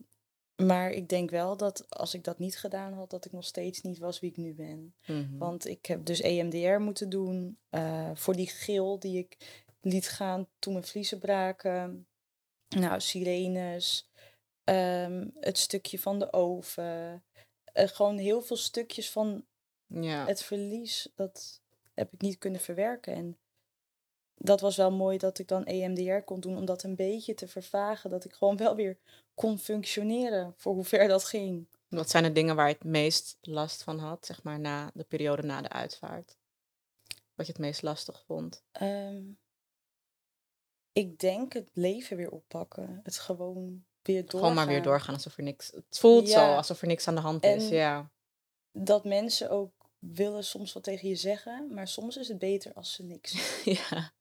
maar ik denk wel dat als ik dat niet gedaan had, dat ik nog steeds niet was wie ik nu ben. Mhm. Want ik heb dus EMDR moeten doen eh, voor die gil die ik liet gaan toen mijn vliezen braken. Nou, sirenes, ehm, het stukje van de oven. eh, gewoon heel veel stukjes van ja. het verlies, dat heb ik niet kunnen verwerken. En dat was wel mooi dat ik dan EMDR kon doen om dat een beetje te vervagen. Dat ik gewoon wel weer kon functioneren voor hoe ver dat ging. Wat zijn de dingen waar je het meest last van had, zeg maar, na de periode na de uitvaart? Wat je het meest lastig vond? Ehm, ik denk het leven weer oppakken. Het gewoon weer doorgaan. Gewoon maar weer doorgaan alsof er niks... Het voelt zo, alsof er niks aan de hand is, ja. Dat mensen ook willen soms wat tegen je zeggen, maar soms is het beter als ze niks (laughs) ja.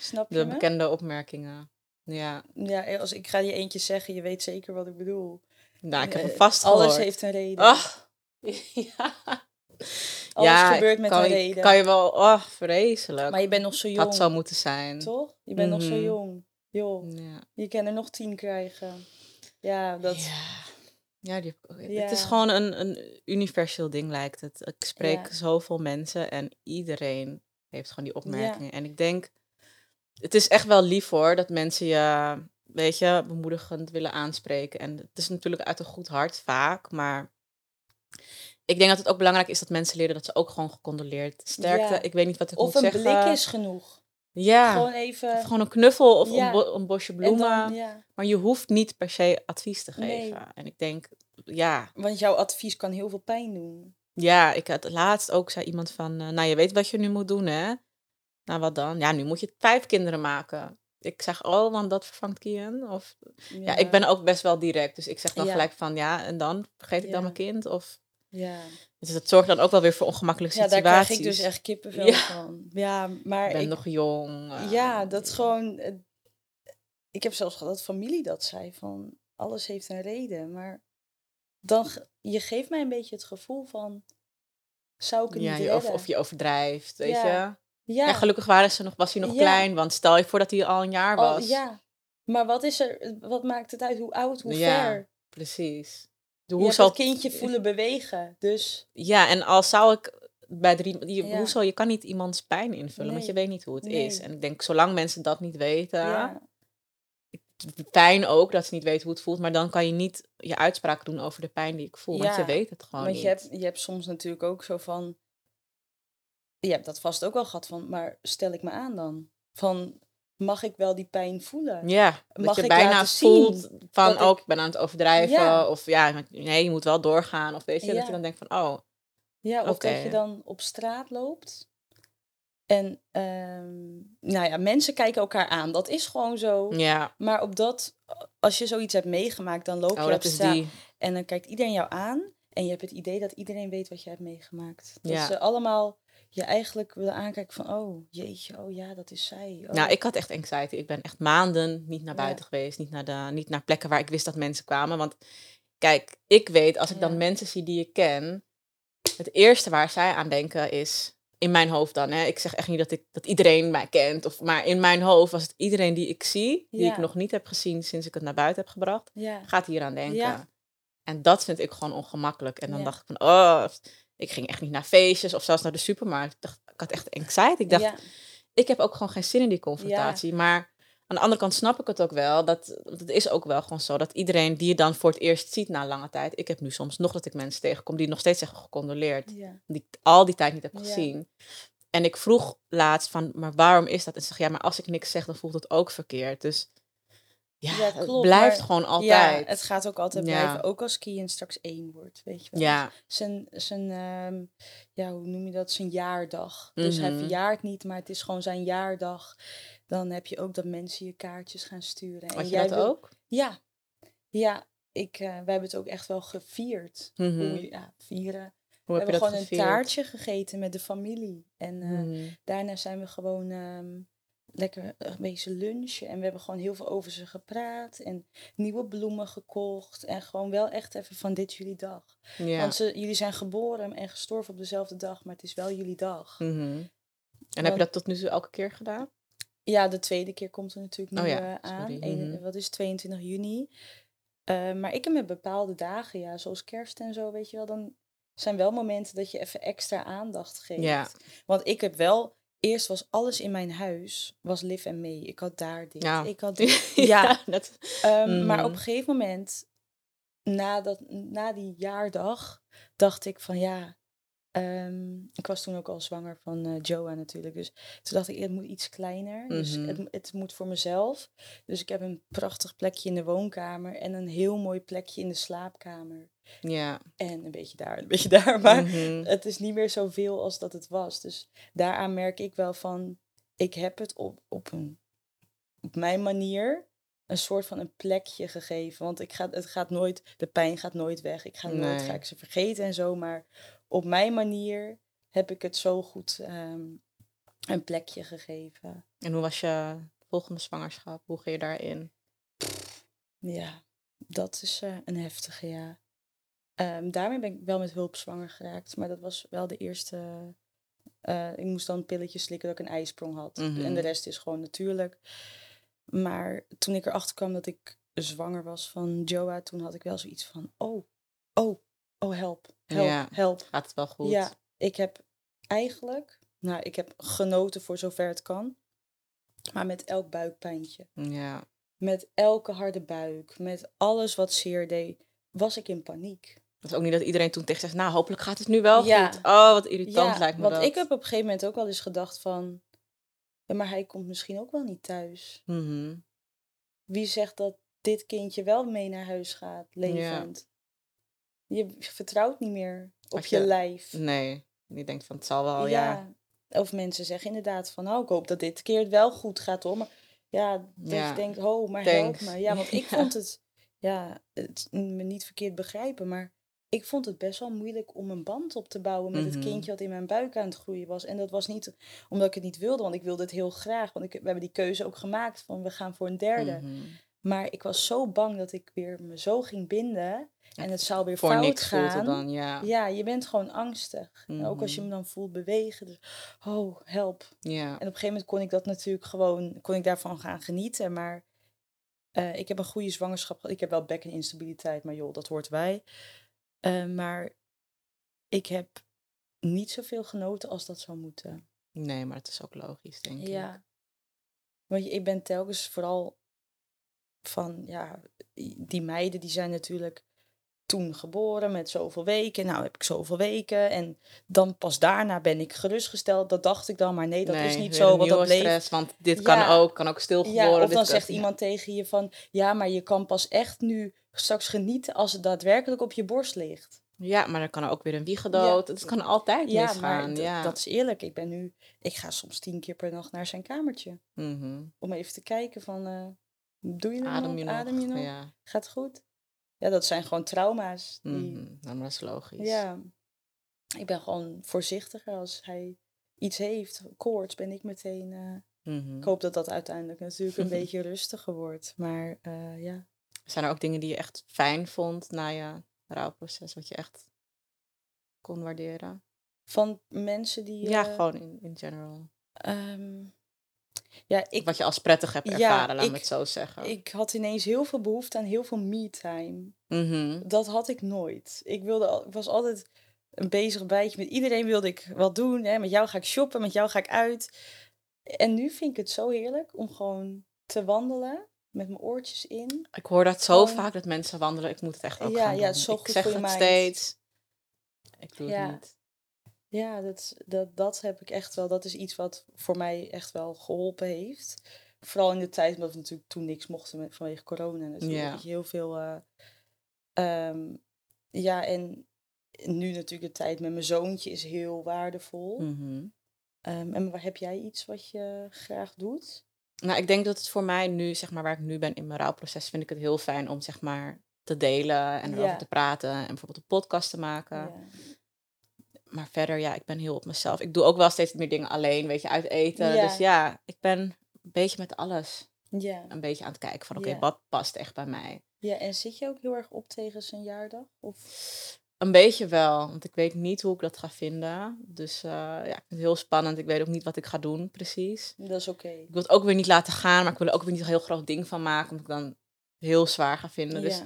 Snap je De me? bekende opmerkingen. Ja. Ja, als ik ga je eentje zeggen, je weet zeker wat ik bedoel. Nou, ik heb hem Eh, vast Alles heeft een reden. Ach. (laughs) Ja. Alles ja, gebeurt met kan een je- reden. Kan je wel... Oh, vreselijk. Maar je bent nog zo jong, had zo moeten zijn. toch? Je bent nog zo Mhm. jong. Joh, Ja. je kan er nog tien krijgen. Ja, dat... Ja, ja, die heb ik ook. Het is gewoon een, een universeel ding, lijkt het. Ik spreek Ja. zoveel mensen en iedereen heeft gewoon die opmerkingen. En ik denk, het is echt wel lief hoor, dat mensen je, weet je, bemoedigend willen aanspreken. En het is natuurlijk uit een goed hart vaak, maar Ik denk dat het ook belangrijk is dat mensen leren dat ze ook gewoon gecondoleerd. Sterkte, Ja. ik weet niet wat ik Of moet een zeggen. blik is genoeg. Ja, Gewoon even. of gewoon een knuffel of Ja. een, bo- een bosje en bloemen. dan, ja. Maar je hoeft niet per se advies te Nee. geven. En ik denk, ja, Want jouw advies kan heel veel pijn doen. ja, ik had laatst ook zei iemand van, eh, nou je weet wat je nu moet doen hè. Nou wat dan? Ja, nu moet je vijf kinderen maken. Ik zeg, oh, want dat vervangt Kian. Of ja. ik ben ook best wel direct. Dus ik zeg dan Ja. gelijk van, ja, en dan vergeet ik dan mijn kind? Of Ja. dus dat zorgt dan ook wel weer voor ongemakkelijke ja, daar situaties. krijg ik dus echt kippenvel van. Ja, maar Ik ben ik, nog jong. eh, ja, dat is gewoon. eh, Ik heb zelfs gehad dat familie dat zei van alles heeft een reden, maar dan je geeft mij een beetje het gevoel van zou ik het Ja, niet je, of je overdrijft, weet Ja. Ja, En gelukkig waren ze nog, was hij nog Ja. klein, want stel je voor dat hij al een jaar al- was. ja, maar wat is er? Wat maakt het uit? Hoe oud? Hoe Ja, ver? Precies. De, hoe zal het kindje voelen bewegen, dus Ja, en al zou ik bij drie, je, Ja. hoe zal, je kan niet iemands pijn invullen, want je weet niet hoe het Nee. is. En ik denk, zolang mensen dat niet weten, ja, pijn ook, dat ze niet weten hoe het voelt, maar dan kan je niet je uitspraak doen over de pijn die ik voel, want je weet het gewoon want niet. je hebt, je hebt soms natuurlijk ook zo van. Je hebt dat vast ook al gehad van, maar stel ik me aan dan? Van, mag ik wel die pijn voelen? Ja, dat Mag je ik bijna voelt zien van, dat ik- ook, ik ben aan het overdrijven, Ja. of ja, nee, je moet wel doorgaan, of weet je, dat je dan denkt van, oh, Ja, of dat je dan op straat loopt. En ehm, nou ja, mensen kijken elkaar aan. Dat is gewoon zo. ja, Maar op dat, als je zoiets hebt meegemaakt, dan loop oh, je op dat straat. die. En dan kijkt iedereen jou aan. En je hebt het idee dat iedereen weet wat je hebt meegemaakt. Dat Ja. ze allemaal je eigenlijk willen aankijken van, oh jeetje, oh ja, dat is zij. Oh. Nou, ik had echt anxiety. Ik ben echt maanden niet naar Ja. buiten geweest. Niet naar, de, niet naar plekken waar ik wist dat mensen kwamen. Want kijk, ik weet, als ik dan Ja. mensen zie die ik ken... Het eerste waar zij aan denken is... In mijn hoofd dan, hè. Ik zeg echt niet dat, ik, dat iedereen mij kent. Of, maar in mijn hoofd was het iedereen die ik zie... Die Ja. ik nog niet heb gezien sinds ik het naar buiten heb gebracht... Gaat hier aan denken. En dat vind ik gewoon ongemakkelijk. En dan dacht ik van... Oh, ik ging echt niet naar feestjes of zelfs naar de supermarkt. Ik, dacht, ik had echt anxiety. Ik dacht, ja, ik heb ook gewoon geen zin in die confrontatie. Maar aan de andere kant snap ik het ook wel. Dat, het is ook wel gewoon zo dat iedereen die je dan voor het eerst ziet na lange tijd. Ik heb nu soms nog dat ik mensen tegenkom die nog steeds zeggen gecondoleerd. ja. Die ik al die tijd niet heb gezien. En ik vroeg laatst van, maar waarom is dat? En ze zeg ja, maar als ik niks zeg, dan voelt het ook verkeerd. Dus ja, Ja, het klopt, blijft maar- gewoon Ja, altijd. het gaat ook altijd Ja. blijven. Ook als Kian straks één wordt, weet je wel. ja, Zijn, zijn ehm, ja, hoe noem je dat? Zijn jaardag. Dus hij Mhm. verjaart niet, maar het is gewoon zijn jaardag. Dan heb je ook dat mensen je kaartjes gaan sturen. En had jij dat wil- ook? Ja. Ja, ik, eh, wij hebben het ook echt wel gevierd. Mhm. Hoe, ja, vieren. Hoe we heb hebben gewoon gevierd? een taartje gegeten met de familie. En eh, Mhm. daarna zijn we gewoon ehm, lekker een beetje lunchen. En we hebben gewoon heel veel over ze gepraat. En nieuwe bloemen gekocht. En gewoon wel echt even van dit jullie dag. Ja. Want ze, jullie zijn geboren en gestorven op dezelfde dag. Maar het is wel jullie dag. Mhm. En heb je dat tot nu toe elke keer gedaan? Ja, de tweede keer komt er natuurlijk nu Oh ja, eh, aan. Mhm. Wat is het, 22 juni? Eh, maar ik heb met bepaalde dagen, ja, zoals kerst en zo, weet je wel, dan zijn wel momenten dat je even extra aandacht geeft. Ja. Want ik heb wel, eerst was alles in mijn huis, was live en mee. Ik had daar dit, Ja. ik had (laughs) dit. Ja. dat, Ehm, Maar op Mhm. een gegeven moment, na, dat, na die jaardag, dacht ik van ja. Ehm, ik was toen ook al zwanger van eh Joa natuurlijk. Dus toen dacht ik, het moet iets kleiner. Dus Mhm. het, het moet voor mezelf. Dus ik heb een prachtig plekje in de woonkamer. En een heel mooi plekje in de slaapkamer. ja. En een beetje daar, een beetje (laughs) daar. Maar Mhm. het is niet meer zoveel als dat het was. Dus daaraan merk ik wel van, ik heb het op, op, een, op mijn manier een soort van een plekje gegeven. Want ik ga, het gaat nooit, de pijn gaat nooit weg. Ik ga nooit, Nee. ga ik ze vergeten en zo. Maar op mijn manier heb ik het zo goed ehm, een plekje gegeven. En hoe was je volgende zwangerschap? Hoe ging je daarin? Ja, dat is eh, een heftige, ja. Ehm, daarmee ben ik wel met hulp zwanger geraakt. Maar dat was wel de eerste... eh, ik moest dan pilletjes slikken dat ik een ijsprong had. En Mhm. de rest is gewoon natuurlijk. Maar toen ik erachter kwam dat ik zwanger was van Joa... toen had ik wel zoiets van... Oh, oh, oh, help, help, Ja. help. Gaat het wel goed? Ja, ik heb eigenlijk... Nou, ik heb genoten voor zover het kan. Maar met elk buikpijntje Ja. met elke harde buik, met alles wat zeer deed, was ik in paniek. Dat is ook niet dat iedereen toen tegen zegt, nou, hopelijk gaat het nu wel Ja. goed. Oh, wat irritant Ja, lijkt me want dat. ik heb op een gegeven moment ook wel eens gedacht van... Ja, maar hij komt misschien ook wel niet thuis. Mhm. Wie zegt dat dit kindje wel mee naar huis gaat, levend? Je vertrouwt niet meer op je, je- lijf. Nee, je denkt van, het zal wel, ja. ja. Of mensen zeggen inderdaad van, oh, ik hoop dat dit keer het wel goed gaat hoor. Maar ja, dat Ja, je denkt, oh, maar thanks. help me. Ja, want (laughs) ik Ja. vond het, ja, het me niet verkeerd begrijpen, maar ik vond het best wel moeilijk om een band op te bouwen met Mhm. het kindje wat in mijn buik aan het groeien was. En dat was niet omdat ik het niet wilde, want ik wilde het heel graag. Want ik, we hebben die keuze ook gemaakt van, we gaan voor een derde. Mhm. Maar ik was zo bang dat ik weer me zo ging binden en het zou weer Voor fout niks gaan. dan, ja. Ja, je bent gewoon angstig. En ook als je Mhm. hem dan voelt bewegen. Dus, oh, help. Ja. En op een gegeven moment kon ik dat natuurlijk gewoon, kon ik daarvan gaan genieten. Maar eh, ik heb een goede zwangerschap gehad. Ik heb wel bekkeninstabiliteit, maar joh, dat hoort bij. Eh, maar ik heb niet zoveel genoten als dat zou moeten. Nee, maar het is ook logisch, denk ik. Ja. Want ik ben telkens vooral van, ja, die meiden die zijn natuurlijk toen geboren met zoveel weken. Nou heb ik zoveel weken en dan pas daarna ben ik gerustgesteld. Dat dacht ik dan, maar nee, dat is niet zo. Want dat bleef... stress, want dit Ja. kan ook, kan ook stilgeboren. Ja, of dan kan- zegt ja. iemand tegen je van, ja, maar je kan pas echt nu straks genieten als het daadwerkelijk op je borst ligt. Ja, maar dan kan er ook weer een wiegedood. Het kan altijd Ja, misgaan. ja. dat is eerlijk. Ik ben nu, ik ga soms tien keer per nacht naar zijn kamertje. Mhm. Om even te kijken van, eh, doe je Adem je nog? Adem je nog? Ja. Gaat goed? Ja, dat zijn gewoon trauma's. Die, Mhm. Nou, maar dat is logisch. Ja, ik ben gewoon voorzichtiger als hij iets heeft. Koorts ben ik meteen... eh, Mhm. ik hoop dat dat uiteindelijk natuurlijk een (laughs) beetje rustiger wordt. Maar eh, ja, Zijn er ook dingen die je echt fijn vond na je rouwproces, wat je echt kon waarderen? van mensen die... ja, eh, gewoon in, in general. ehm, ja, ik, wat je als prettig hebt Ja, ervaren, laat ik- me het zo zeggen. ik had ineens heel veel behoefte aan heel veel me-time. Mhm. Dat had ik nooit. Ik, wilde, al- ik was altijd een bezig bijtje. Met iedereen wilde ik wat doen. Hè. Met jou ga ik shoppen, met jou ga ik uit. En nu vind ik het zo heerlijk om gewoon te wandelen met mijn oortjes in. Ik hoor dat zo Gewoon- vaak dat mensen wandelen. Ik moet het echt ook Ja, gaan ja, doen. is zo ik goed zeg voor het steeds. Ik doe Ja. het niet. Ja, dat, dat, dat heb ik echt wel. Dat is iets wat voor mij echt wel geholpen heeft. Vooral in de tijd, omdat we natuurlijk toen niks mochten met, vanwege corona. Natuurlijk. Ja. Dat heel veel. eh, ehm, ja, en nu natuurlijk de tijd met mijn zoontje is heel waardevol. Mhm. Ehm, en waar heb jij iets wat je graag doet? Nou, ik denk dat het voor mij nu, zeg maar, waar ik nu ben in mijn rouwproces, vind ik het heel fijn om, zeg maar, te delen en erover Ja. te praten en bijvoorbeeld een podcast te maken. Ja. Maar verder, ja, ik ben heel op mezelf. Ik doe ook wel steeds meer dingen alleen, weet je, uit eten. Ja. Dus ja, ik ben een beetje met alles Ja. een beetje aan het kijken van, oké, Ja. wat past echt bij mij? ja, en zit je ook heel erg op tegen zijn jaardag? Of... Een beetje wel, want ik weet niet hoe ik dat ga vinden. Dus eh, ja, ik vind het heel spannend. Ik weet ook niet wat ik ga doen, precies. Dat is oké. Ik wil het ook weer niet laten gaan, maar ik wil er ook weer niet een heel groot ding van maken, omdat ik dan heel zwaar ga vinden. Dus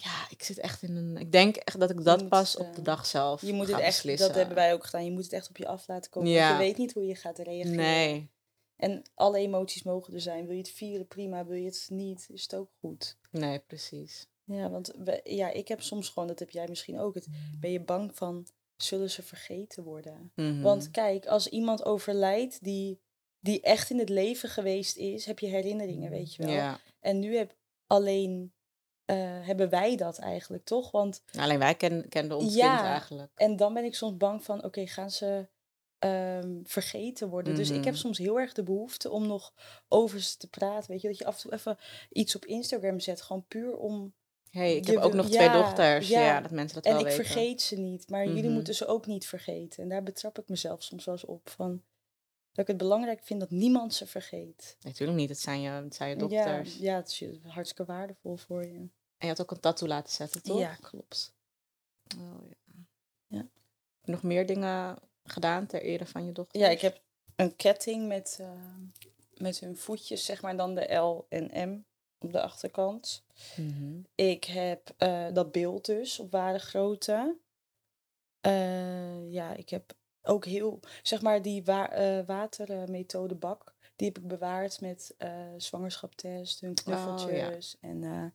Ja. ik zit echt in een. Ik denk echt dat ik dat moet, pas op eh, de dag zelf. Je moet het echt, beslissen. dat hebben wij ook gedaan. Je moet het echt op je af laten komen. Ja. Want je weet niet hoe je gaat reageren. Nee, En alle emoties mogen er zijn. Wil je het vieren, prima. Wil je het niet, is het ook goed. nee, precies. Ja, want we, ja, ik heb soms gewoon, dat heb jij misschien ook, het, ben je bang van, zullen ze vergeten worden? Mhm. Want kijk, als iemand overlijdt die, die echt in het leven geweest is, heb je herinneringen, weet je wel. ja. En nu heb alleen, eh, hebben wij dat eigenlijk, toch? Want Alleen wij ken, kenden ons Ja. kind eigenlijk. En dan ben ik soms bang van, oké, gaan ze ehm, vergeten worden? Dus ik heb Mhm. soms heel erg de behoefte om nog over ze te praten. Weet je, dat je af en toe even iets op Instagram zet, gewoon puur om... hey, ik je heb ook nog twee ja, dochters. Ja, ja. dat mensen dat En wel ik weten. vergeet ze niet, maar jullie Mhm. moeten ze ook niet vergeten. En daar betrap ik mezelf soms wel eens op van... Dat ik het belangrijk vind dat niemand ze vergeet. Natuurlijk niet, het zijn je, het zijn je Ja, dochters. ja, het is hartstikke waardevol voor je. En je had ook een tattoo laten zetten, toch? Ja, klopt. Oh, ja. Ja. Nog meer dingen gedaan ter ere van je dochter? Ja, ik heb een ketting met, eh, met hun voetjes, zeg maar, dan de L en M op de achterkant. Mhm. Ik heb eh, dat beeld dus op ware grootte. Eh, ja, ik heb ook heel, zeg maar, die wa watermethodebak. Die heb ik bewaard met zwangerschaptest, hun knuffeltjes. eh, En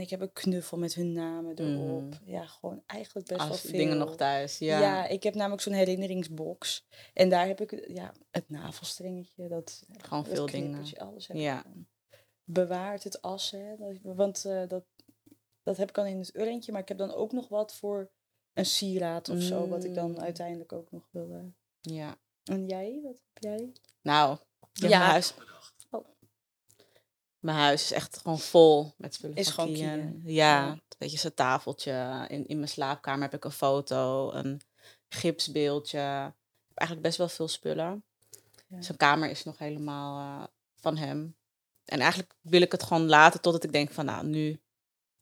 ik heb een knuffel met hun namen erop. Mhm. Ja, gewoon eigenlijk best Als wel veel. dingen nog thuis. Ja. Ja. ik heb namelijk zo'n herinneringsbox. En daar heb ik ja, het navelstrengetje, dat, Gewoon dat veel dingen. alles heb Ja. ik bewaard. Het assen, want eh, dat, dat heb ik dan in het urntje. Maar ik heb dan ook nog wat voor een sieraad of zo, wat ik dan Mm. uiteindelijk ook nog wil. eh. ja. En jij, wat heb jij? Nou, ja. Huis. Mijn huis is echt gewoon vol met spullen. Is van gewoon. Ja, Ja. een beetje zijn tafeltje. In, in mijn slaapkamer heb ik een foto, een gipsbeeldje. Ik heb eigenlijk best wel veel spullen. Ja. Zijn kamer is nog helemaal eh, van hem. En eigenlijk wil ik het gewoon laten totdat ik denk van, nou, nu...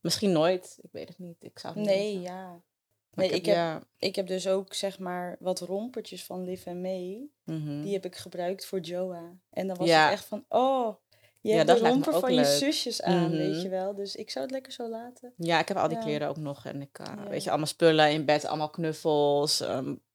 Misschien nooit, ik weet het niet. Ik zou het niet Nee, ja. Maar Nee, ik heb, ja, ik heb dus ook zeg maar wat rompertjes van Liv en May. mhm. Die heb ik gebruikt voor Joa. En dan was Ja. het echt van, oh, je Ja, hebt dat de romper van je zusjes aan, weet Mhm. je wel. Dus ik zou het lekker zo laten. Ja, ik heb al die Ja. kleren ook nog. En ik, eh, Ja. weet je, allemaal spullen in bed, allemaal knuffels,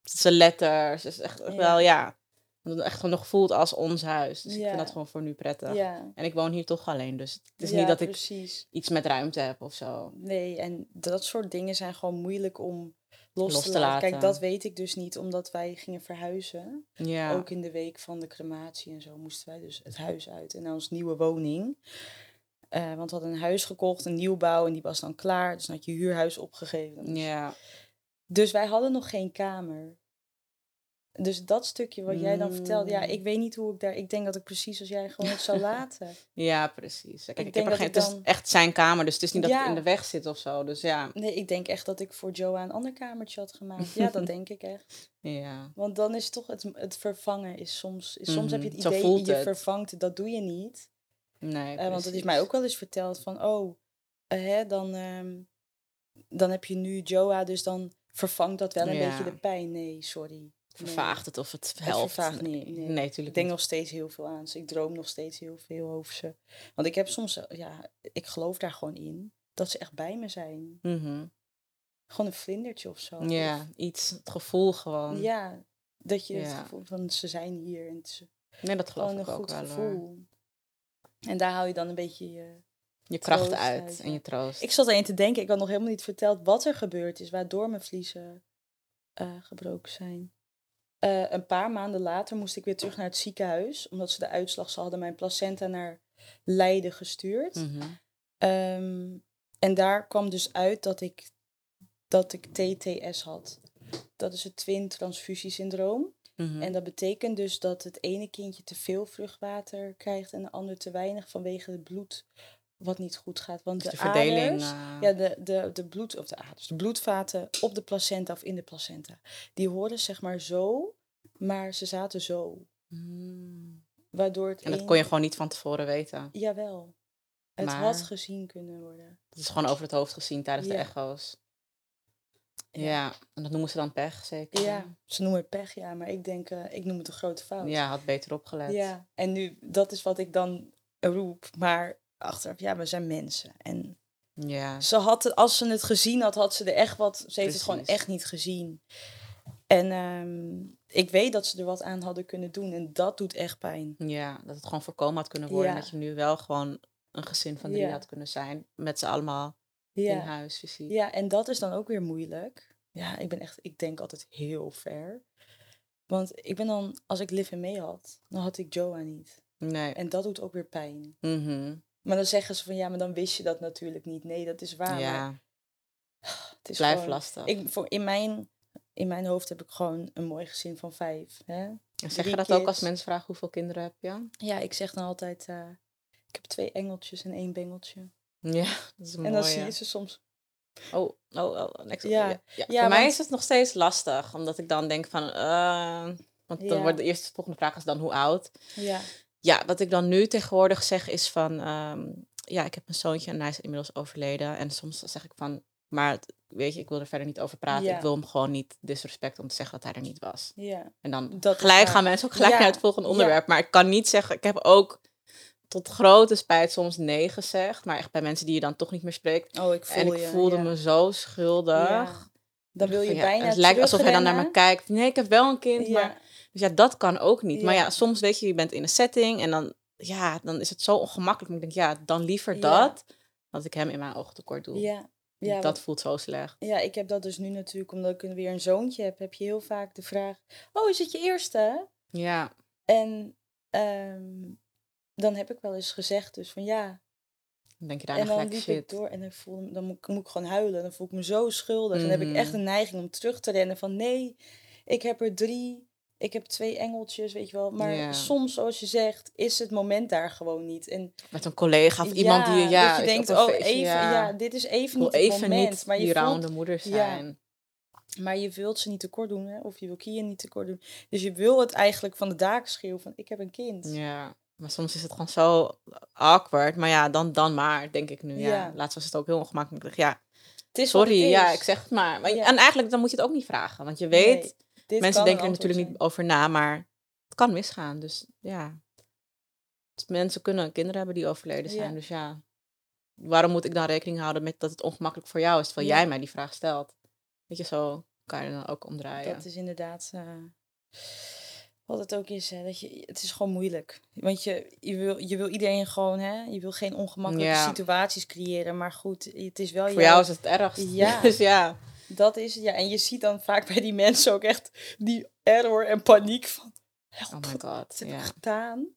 zijn letters. Dus echt, echt wel, ja. Dat het echt gewoon nog voelt als ons huis. Dus ik vind dat gewoon voor nu prettig. En ik woon hier toch alleen, dus het is niet dat ik precies. iets met ruimte heb of zo. Nee, en dat soort dingen zijn gewoon moeilijk om los, Los te, te laten. Kijk, dat weet ik dus niet, omdat wij gingen verhuizen. Ja, Ook in de week van de crematie en zo moesten wij dus het huis uit en naar onze nieuwe woning. Eh, want we hadden een huis gekocht, een nieuwbouw, en die was dan klaar. Dus dan had je huurhuis opgegeven. ja. Dus wij hadden nog geen kamer. Dus dat stukje wat jij dan vertelt, ja, Mm. ik weet niet hoe ik daar. Ik denk dat ik precies als jij gewoon het zou (laughs) laten. ja, precies. Kijk, Ik ik, denk heb er dat geen, het is echt zijn kamer, dus het is niet dat Ja. het in de weg zit of zo. Dus ja, Nee, ik denk echt dat ik voor Joa een ander kamertje had gemaakt. Ja, dat (laughs) denk ik echt. ja. Want dan is toch het, het vervangen is soms. Is, soms heb je het Mhm, idee, voelt je het. vervangt dat doe je niet. Nee, Eh, want het is mij ook wel eens verteld van, oh, eh, hè, dan, ehm, dan heb je nu Joa, dus dan vervangt dat wel een Ja. beetje de pijn. Nee, sorry. Vervaagt het of het Het helpt. vervaagt niet, nee. nee Ik denk nog steeds heel veel aan ze. Ik droom nog steeds heel veel over ze. Want ik heb soms, ja, ik geloof daar gewoon in. Dat ze echt bij me zijn. Mhm. Gewoon een vlindertje of zo. Ja, Of- iets, het gevoel gewoon. ja, dat je het gevoel van ze zijn hier. En het Nee, dat geloof ik ook goed wel. hoor. gevoel. En daar haal je dan een beetje je... Je kracht uit uit, en je troost. Ik zat erin te denken, ik had nog helemaal niet verteld wat er gebeurd is, waardoor mijn vliezen eh, gebroken zijn. Eh, een paar maanden later moest ik weer terug naar het ziekenhuis, omdat ze de uitslag, ze hadden mijn placenta naar Leiden gestuurd. Mhm. Ehm, en daar kwam dus uit dat ik, dat ik TTS had. Dat is het twin transfusiesyndroom. Mhm. En dat betekent dus dat het ene kindje te veel vruchtwater krijgt en de ander te weinig vanwege het bloed wat niet goed gaat. Want Dus de, de verdeling. aders, eh, ja, de, de, de bloed, of de aders, de bloedvaten op de placenta of in de placenta, die horen zeg maar zo, maar ze zaten zo. mm. Waardoor het En dat kon je gewoon niet van tevoren weten. Jawel. Het had gezien kunnen worden. Het is gewoon over het hoofd gezien tijdens de echo's. Ja. Ja. en dat noemen ze dan pech, zeker. Ja, ze noemen het pech, ja, maar ik denk, eh, ik noem het een grote fout. Ja, had beter opgelet. Ja, en nu, dat is wat ik dan roep. Maar achteraf, ja, we zijn mensen. En Ja. ze had het, als ze het gezien had, had ze er echt wat. Ze heeft het gewoon echt niet gezien. En ehm, ik weet dat ze er wat aan hadden kunnen doen. En dat doet echt pijn. ja, dat het gewoon voorkomen had kunnen worden. Ja. Dat je nu wel gewoon een gezin van drie Ja. had kunnen zijn. Met z'n allemaal in huis, fysiek. ja, en dat is dan ook weer moeilijk. Ja, ik ben echt, ik denk altijd heel ver. Want ik ben dan, als ik Liv en mee had, dan had ik Joa niet. Nee. En dat doet ook weer pijn. Mhm. Maar dan zeggen ze van ja, maar dan wist je dat natuurlijk niet. Nee, dat is waar. maar ja, (sighs) het is gewoon- lastig. Ik, voor, in, mijn, in mijn hoofd heb ik gewoon een mooi gezin van vijf. Hè? En zeg je dat ook als mensen vragen hoeveel kinderen heb je? Ja, ik zeg dan altijd, eh, ik heb twee engeltjes en één bengeltje. Ja, (laughs) dat is een en dan zie je ze soms. Oh, oh, oh. Niks Ja. ja. ja. Ja, Voor mij want- is het nog steeds lastig, omdat ik dan denk van, eh, want dan wordt de eerste volgende vraag is dan hoe oud. Ja, Ja, wat ik dan nu tegenwoordig zeg is van, ehm, ja, ik heb een zoontje en hij is inmiddels overleden. En soms zeg ik van, maar weet je, ik wil er verder niet over praten. Ja. Ik wil hem gewoon niet disrespect om te zeggen dat hij er niet was. ja. En dan Dat gelijk gaan mensen ook gelijk Ja, naar het volgende onderwerp. Maar ik kan niet zeggen, ik heb ook tot grote spijt soms nee gezegd. Maar echt bij mensen die je dan toch niet meer spreekt. Oh, ik voel en ik je. voelde me zo schuldig. Dan wil je Van, bijna Het lijkt alsof hij dan naar me kijkt. Nee, ik heb wel een kind, Ja. maar... Dus ja, dat kan ook niet. Maar Ja. soms weet je, je bent in een setting en dan, ja, dan is het zo ongemakkelijk. Maar ik denk, ja, dan liever dat dat ik hem in mijn ogen tekort doe. Ja. Ja, dat want- voelt zo slecht. ja, ik heb dat dus nu natuurlijk, omdat ik weer een zoontje heb, heb je heel vaak de vraag: Oh, is het je eerste? Ja, En ehm, dan heb ik wel eens gezegd, dus van ja. dan denk je daar En dan liep ik shit. door en dan, voelde, me- dan moet, ik- moet ik gewoon huilen. Dan voel ik me zo schuldig. En dan heb ik echt Mhm. een neiging om terug te rennen van nee, ik heb er drie. Ik heb twee engeltjes, weet je wel. Maar soms, zoals je zegt, is het moment daar gewoon niet. En Met een collega of iemand die je, ja, dat je denkt, oh, feestje, even, ja. dit is even niet het even moment. niet maar, je voelt, rouwende moeder Ja. zijn. maar je wilt ze niet tekort doen, hè? of je wil Kian niet tekort doen. Dus je wil het eigenlijk van de daken schreeuwen van, ik heb een kind. Ja, maar soms is het gewoon zo awkward. Maar ja, dan, dan maar, denk ik nu. Ja. Laatst was het ook heel ongemakkelijk. Ja, Het is sorry, ja, ik zeg het maar. En eigenlijk, dan moet je het ook niet vragen. Want je weet, Nee, dit mensen denken er natuurlijk niet over na, maar het kan misgaan. Dus ja, mensen kunnen kinderen hebben die overleden Ja. zijn. Dus ja, waarom moet ik dan rekening houden met dat het ongemakkelijk voor jou is, terwijl Ja. jij mij die vraag stelt? Weet je, zo kan je dan ook omdraaien. Dat is inderdaad eh, wat het ook is. Hè, dat je, het is gewoon moeilijk. Want je, je, wil, je wil iedereen gewoon, hè, je wil geen ongemakkelijke Ja. situaties creëren. Maar goed, het is wel Voor jouw- jou is het het ergst. Ja. (laughs) dus ja. Dat is het, ja. En je ziet dan vaak bij die mensen ook echt die error en paniek van, help, Oh my god. wat heb ik Ja. gedaan?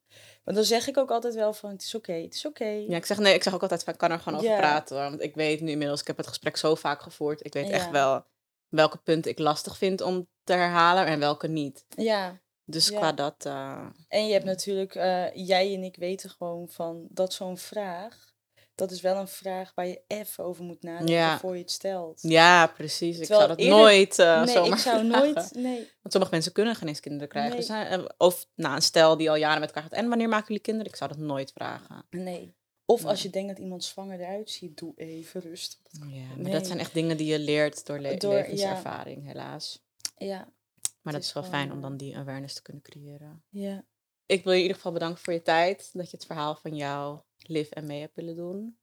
Maar dan zeg ik ook altijd wel van, het is oké, het is oké. Ja, ik zeg nee, ik zeg ook altijd van, ik kan er gewoon over Ja. praten. hoor. Want ik weet nu inmiddels, ik heb het gesprek zo vaak gevoerd. Ik weet echt Ja. wel welke punten ik lastig vind om te herhalen en welke niet. Ja, Dus Ja. qua dat, eh, en je hebt natuurlijk, eh, jij en ik weten gewoon van dat zo'n vraag, dat is wel een vraag waar je even over moet nadenken Ja. voor je het stelt. ja, precies. Ik zou dat eerder- nooit eh nee, zomaar ik zou (laughs) vragen. nooit, nee, Want sommige mensen kunnen geen eens kinderen krijgen. Nee. Dus, eh, of nou, een stel die al jaren met elkaar gaat. En wanneer maken jullie kinderen? Ik zou dat nooit vragen. nee. Of als je denkt dat iemand zwanger eruit ziet, doe even rustig. Ja, maar dat zijn echt dingen die je leert door, le- Door- ja. levenservaring, helaas. Ja, Maar dat is wel gewoon, fijn om eh, dan die awareness te kunnen creëren. ja. Ik wil je in ieder geval bedanken voor je tijd. Dat je het verhaal van jou live en mee hebt willen doen.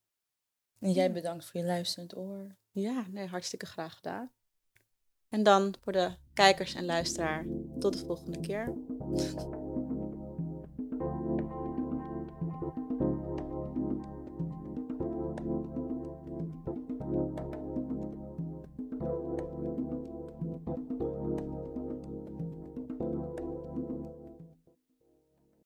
En jij bedankt voor je luisterend oor. Ja, nee, hartstikke graag gedaan. En dan voor de kijkers en luisteraar, tot de volgende keer.